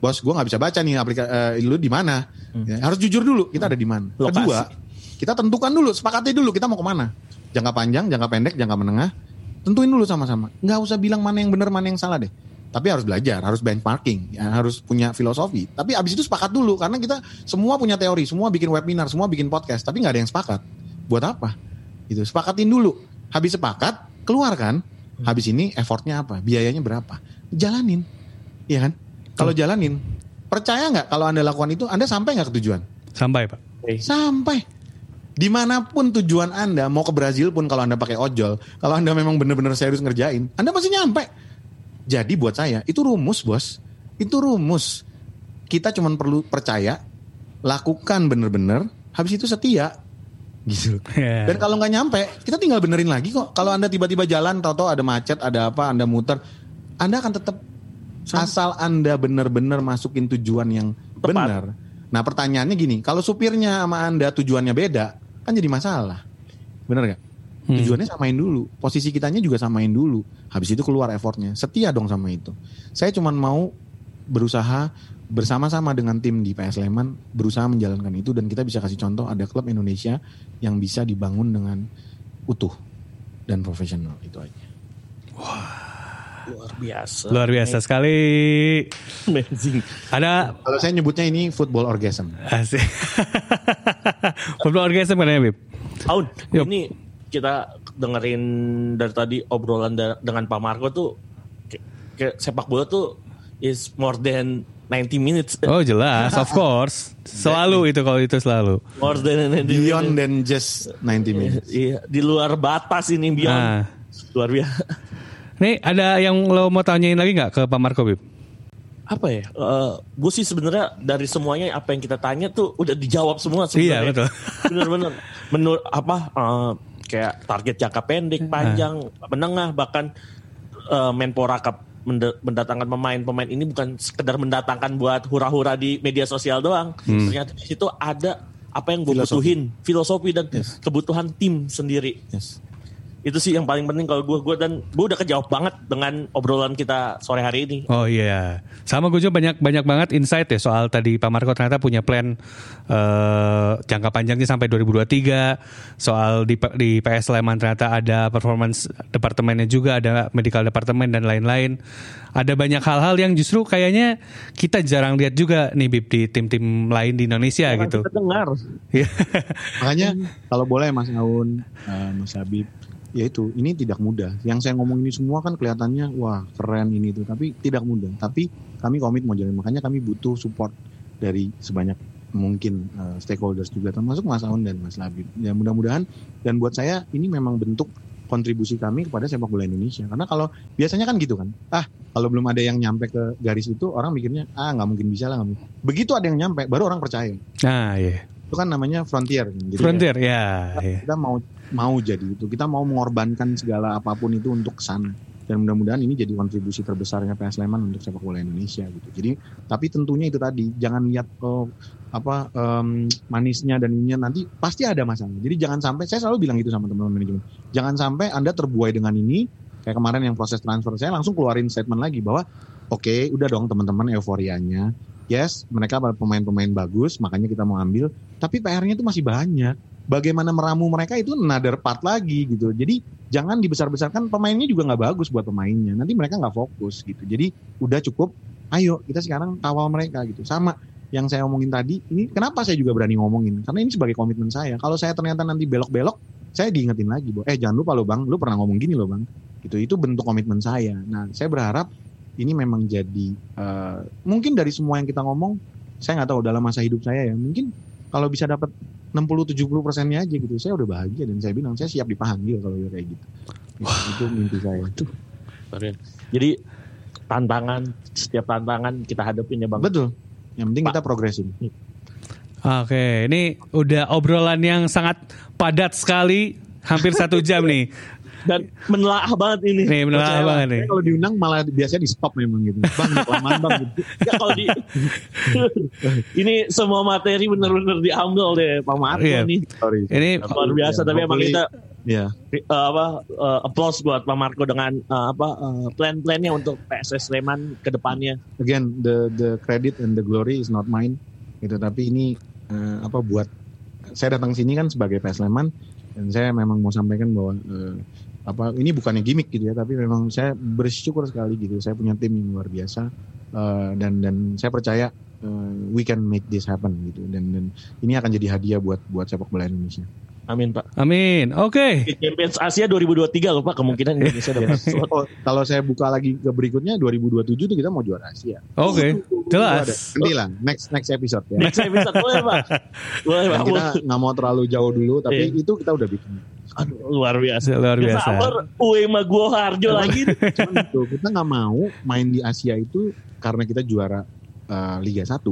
bos gue nggak bisa baca nih aplikasi lu di mana Ya, harus jujur dulu kita ada di mana kedua kita tentukan dulu sepakati dulu kita mau ke mana jangka panjang jangka pendek jangka menengah tentuin dulu sama-sama nggak usah bilang mana yang benar mana yang salah deh tapi harus belajar harus benchmarking ya, harus punya filosofi. Tapi abis itu sepakat dulu karena kita semua punya teori semua bikin webinar semua bikin podcast tapi nggak ada yang sepakat. Buat apa? Gitu sepakatin dulu. Habis sepakat keluarkan habis ini effortnya apa? Biayanya berapa? Jalanin Iya kan? Kalau jalanin percaya nggak kalau anda lakukan itu anda sampai nggak ke tujuan? Sampai, Pak. sampai. Di mana pun tujuan anda mau ke Brazil pun kalau anda pakai ojol kalau anda memang benar-benar serius ngerjain anda pasti nyampe jadi buat saya itu rumus bos. Itu rumus. Kita cuma perlu percaya lakukan bener-bener habis itu setia. Gitu. Ya. dan kalau nggak nyampe kita tinggal benerin lagi kok. Kalau anda tiba-tiba jalan tahu-tahu ada macet ada apa anda muter anda akan tetap asal anda benar-benar masukin tujuan yang benar nah pertanyaannya gini kalau supirnya sama anda tujuannya beda kan jadi masalah. Bener gak Hmm. tujuannya samain dulu posisi kitanya juga samain dulu habis itu keluar effortnya setia dong sama itu saya cuma mau berusaha bersama-sama dengan tim di PS Sleman berusaha menjalankan itu dan kita bisa kasih contoh ada klub Indonesia yang bisa dibangun dengan utuh dan profesional itu aja. Luar biasa. Luar biasa sekali. Amazing. Ada Kalau saya nyebutnya ini football orgasm. asik. Football orgasm kan ya, Bib? Aun, ini kita dengerin dari tadi obrolan da- dengan Pak Marco tuh kayak, sepak bola tuh is more than 90 minutes. Oh jelas, of course. Selalu itu kalau itu selalu. More than 90 Beyond minutes. than just 90 minutes. Iya, di luar batas ini beyond. Nah, luar biasa. Nih ada yang lo mau tanyain lagi nggak ke Pak Marco Bib? Apa ya? gue sih sebenarnya dari semuanya apa yang kita tanya tuh udah dijawab semua Iya sebenarnya. betul. Bener-bener. Menurut apa? eh, kayak target jangka pendek, panjang, menengah, bahkan eh, Menpora Cup mendatangkan pemain-pemain ini bukan sekedar mendatangkan buat hura-hura di media sosial doang. Ternyata di situ ada apa yang gue butuhin, filosofi dan kebutuhan tim sendiri. Yes. Itu sih yang paling penting kalau gue gue dan gue udah kejawab banget dengan obrolan kita sore hari ini. Oh iya, sama gue juga banyak banyak banget insight ya soal tadi Pak Marco ternyata punya plan eh, jangka panjangnya sampai 2023. Soal di di PS Sleman ternyata ada performance departemennya juga, ada medical departemen dan lain-lain. Ada banyak hal-hal yang justru kayaknya kita jarang lihat juga nih Bib di tim-tim lain di Indonesia gitu. Kita dengar. Iya. Makanya kalau boleh Mas Aun, eh, Mas Habib, ya itu ini tidak mudah. Yang saya ngomong ini semua kan kelihatannya wah keren ini itu, tapi tidak mudah. Tapi kami komit mau jalan. Makanya kami butuh support dari sebanyak mungkin eh, stakeholders juga, termasuk Mas Aun dan Mas Labib. Ya mudah-mudahan dan buat saya ini memang bentuk kontribusi kami kepada sepak bola Indonesia. Karena kalau biasanya kan gitu kan, ah kalau belum ada yang nyampe ke garis itu orang mikirnya ah nggak mungkin bisa lah nggak mungkin. Begitu ada yang nyampe, baru orang percaya. Nah, iya. Itu kan namanya frontier. Jadi Frontier ya. iya. kita mau mau jadi itu kita mau mengorbankan segala apa pun itu untuk sana dan mudah-mudahan ini jadi kontribusi terbesarnya PS Sleman untuk sepak bola Indonesia gitu jadi tapi tentunya itu tadi jangan lihat oh, apa em, manisnya dan ininya nanti pasti ada masalah jadi jangan sampai saya selalu bilang itu sama teman-teman manajemen jangan sampai anda terbuai dengan ini kayak kemarin yang proses transfer saya langsung keluarin statement lagi bahwa oke udah dong teman-teman euforianya yes mereka pemain-pemain bagus makanya kita mau ambil tapi PR-nya itu masih banyak bagaimana meramu mereka itu another part lagi gitu. Jadi jangan dibesar-besarkan pemainnya juga nggak bagus buat pemainnya. Nanti mereka nggak fokus gitu. Jadi udah cukup. Ayo kita sekarang kawal mereka gitu. Sama yang saya omongin tadi. Ini kenapa saya juga berani ngomongin? Karena ini sebagai komitmen saya. Kalau saya ternyata nanti belok-belok, saya diingetin lagi, bahwa eh jangan lupa lo bang, lu pernah ngomong gini lo bang. Gitu. Itu bentuk komitmen saya. Nah saya berharap ini memang jadi eh, mungkin dari semua yang kita ngomong, saya nggak tahu dalam masa hidup saya ya. Mungkin kalau bisa dapat 60-70 persennya aja gitu saya udah bahagia dan saya bilang saya siap dipanggil kalau udah kayak gitu. Gitu, itu mimpi saya. Jadi tantangan setiap tantangan kita hadapin ya bang. betul. Yang penting kita progresin. Oke, ini udah obrolan yang sangat padat sekali, hampir satu jam nih. Dan menelaah banget ini. Nih, menelaah banget nih. Kalau diundang malah biasanya di stop memang gitu bang kelamaan bang gitu. Ya, kalau di ini semua materi benar-benar diambil deh Pak Marco Iya. nih. sorry Ini Luar biasa tapi emang kita ya eh, apa eh, applause buat Pak Marco dengan eh, apa eh, plan-plannya untuk PSS Sleman ke depannya. again the the credit and the glory is not mine gitu tapi ini eh, apa buat saya datang sini kan sebagai PS Sleman dan saya memang mau sampaikan bahwa eh, apa ini bukannya gimmick gitu ya tapi memang saya bersyukur sekali gitu saya punya tim yang luar biasa eh, dan dan saya percaya eh, we can make this happen gitu dan dan ini akan jadi hadiah buat buat sepak bola Indonesia. Amin Pak. amin. Oke. Champions Asia 2023 loh Pak kemungkinan Indonesia dapat. Oh, kalau saya buka lagi ke berikutnya 2027 tuh kita mau juara Asia. Oke. Itu ada. Jelas. Nanti lah next next episode ya. Next episode boleh Pak. Boleh Pak. Kita nggak mau terlalu jauh dulu, tapi Iya. itu kita udah bikin. Aduh, luar biasa. Luar biasa. Sabar Uema Gua Harjo lagi. Cuman itu kita nggak mau main di Asia itu karena kita juara eh, Liga 1.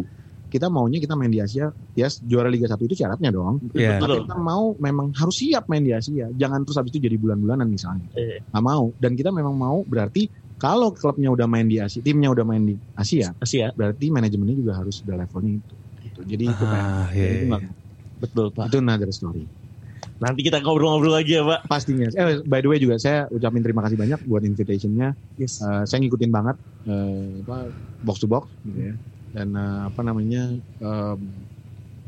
Kita maunya kita main di Asia, ya juara Liga 1 itu syaratnya dong. Iya. Tapi Betul. kita mau memang harus siap main di Asia. Jangan terus habis itu jadi bulan-bulanan misalnya. Eh, Nggak mau. Dan kita memang mau berarti kalau klubnya udah main di Asia, timnya udah main di Asia, Asia. berarti manajemennya juga harus udah levelnya itu. Gitu. Jadi itu Ah, kayak iya, itu iya. nggak- Betul Pak. itu another story. Nanti kita ngobrol-ngobrol lagi ya Pak. Pastinya. Eh, by the way juga saya ucapin terima kasih banyak buat invitationnya. Yes. Eh, saya ngikutin banget eh, apa box to box gitu ya. Dan eh, apa namanya em,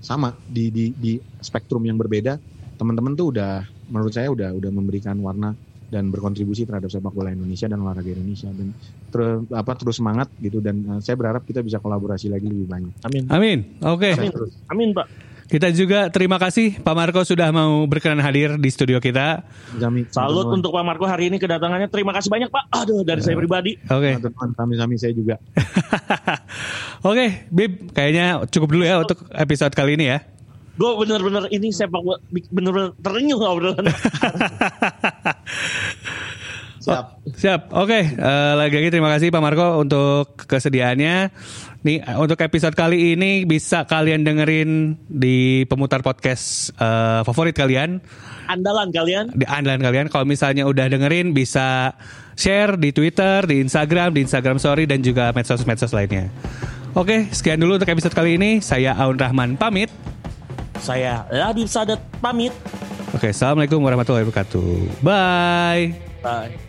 sama di di di spektrum yang berbeda. Teman-teman tuh udah menurut saya udah udah memberikan warna dan berkontribusi terhadap sepak bola Indonesia dan olahraga Indonesia dan ter, apa terus semangat gitu dan eh, saya berharap kita bisa kolaborasi lagi lebih banyak. Amin. Amin. Oke. Amin. Amin Pak. Kita juga terima kasih Pak Marco sudah mau berkenan hadir di studio kita. Jami, Salut untuk Pak Marco hari ini kedatangannya. Terima kasih banyak Pak. Aduh dari saya pribadi. Oke. teman-teman kami-kami saya juga. Oke, Bib, kayaknya cukup dulu ya untuk episode kali ini ya. Gue bener-bener ini sepak bener-bener terenyuh obrolan. Siap. Siap. Oke, eh, lagi-lagi terima kasih Pak Marco untuk kesediaannya. Nih untuk episode kali ini bisa kalian dengerin di pemutar podcast eh, favorit kalian, Andalan kalian. di andalan kalian. Kalau misalnya udah dengerin bisa share di Twitter, di Instagram, di Instagram Story dan juga medsos-medsos lainnya. Oke, sekian dulu untuk episode kali ini. Saya Aun Rahman pamit. Saya Labib Sadat pamit. Oke, assalamualaikum warahmatullahi wabarakatuh. Bye. Bye.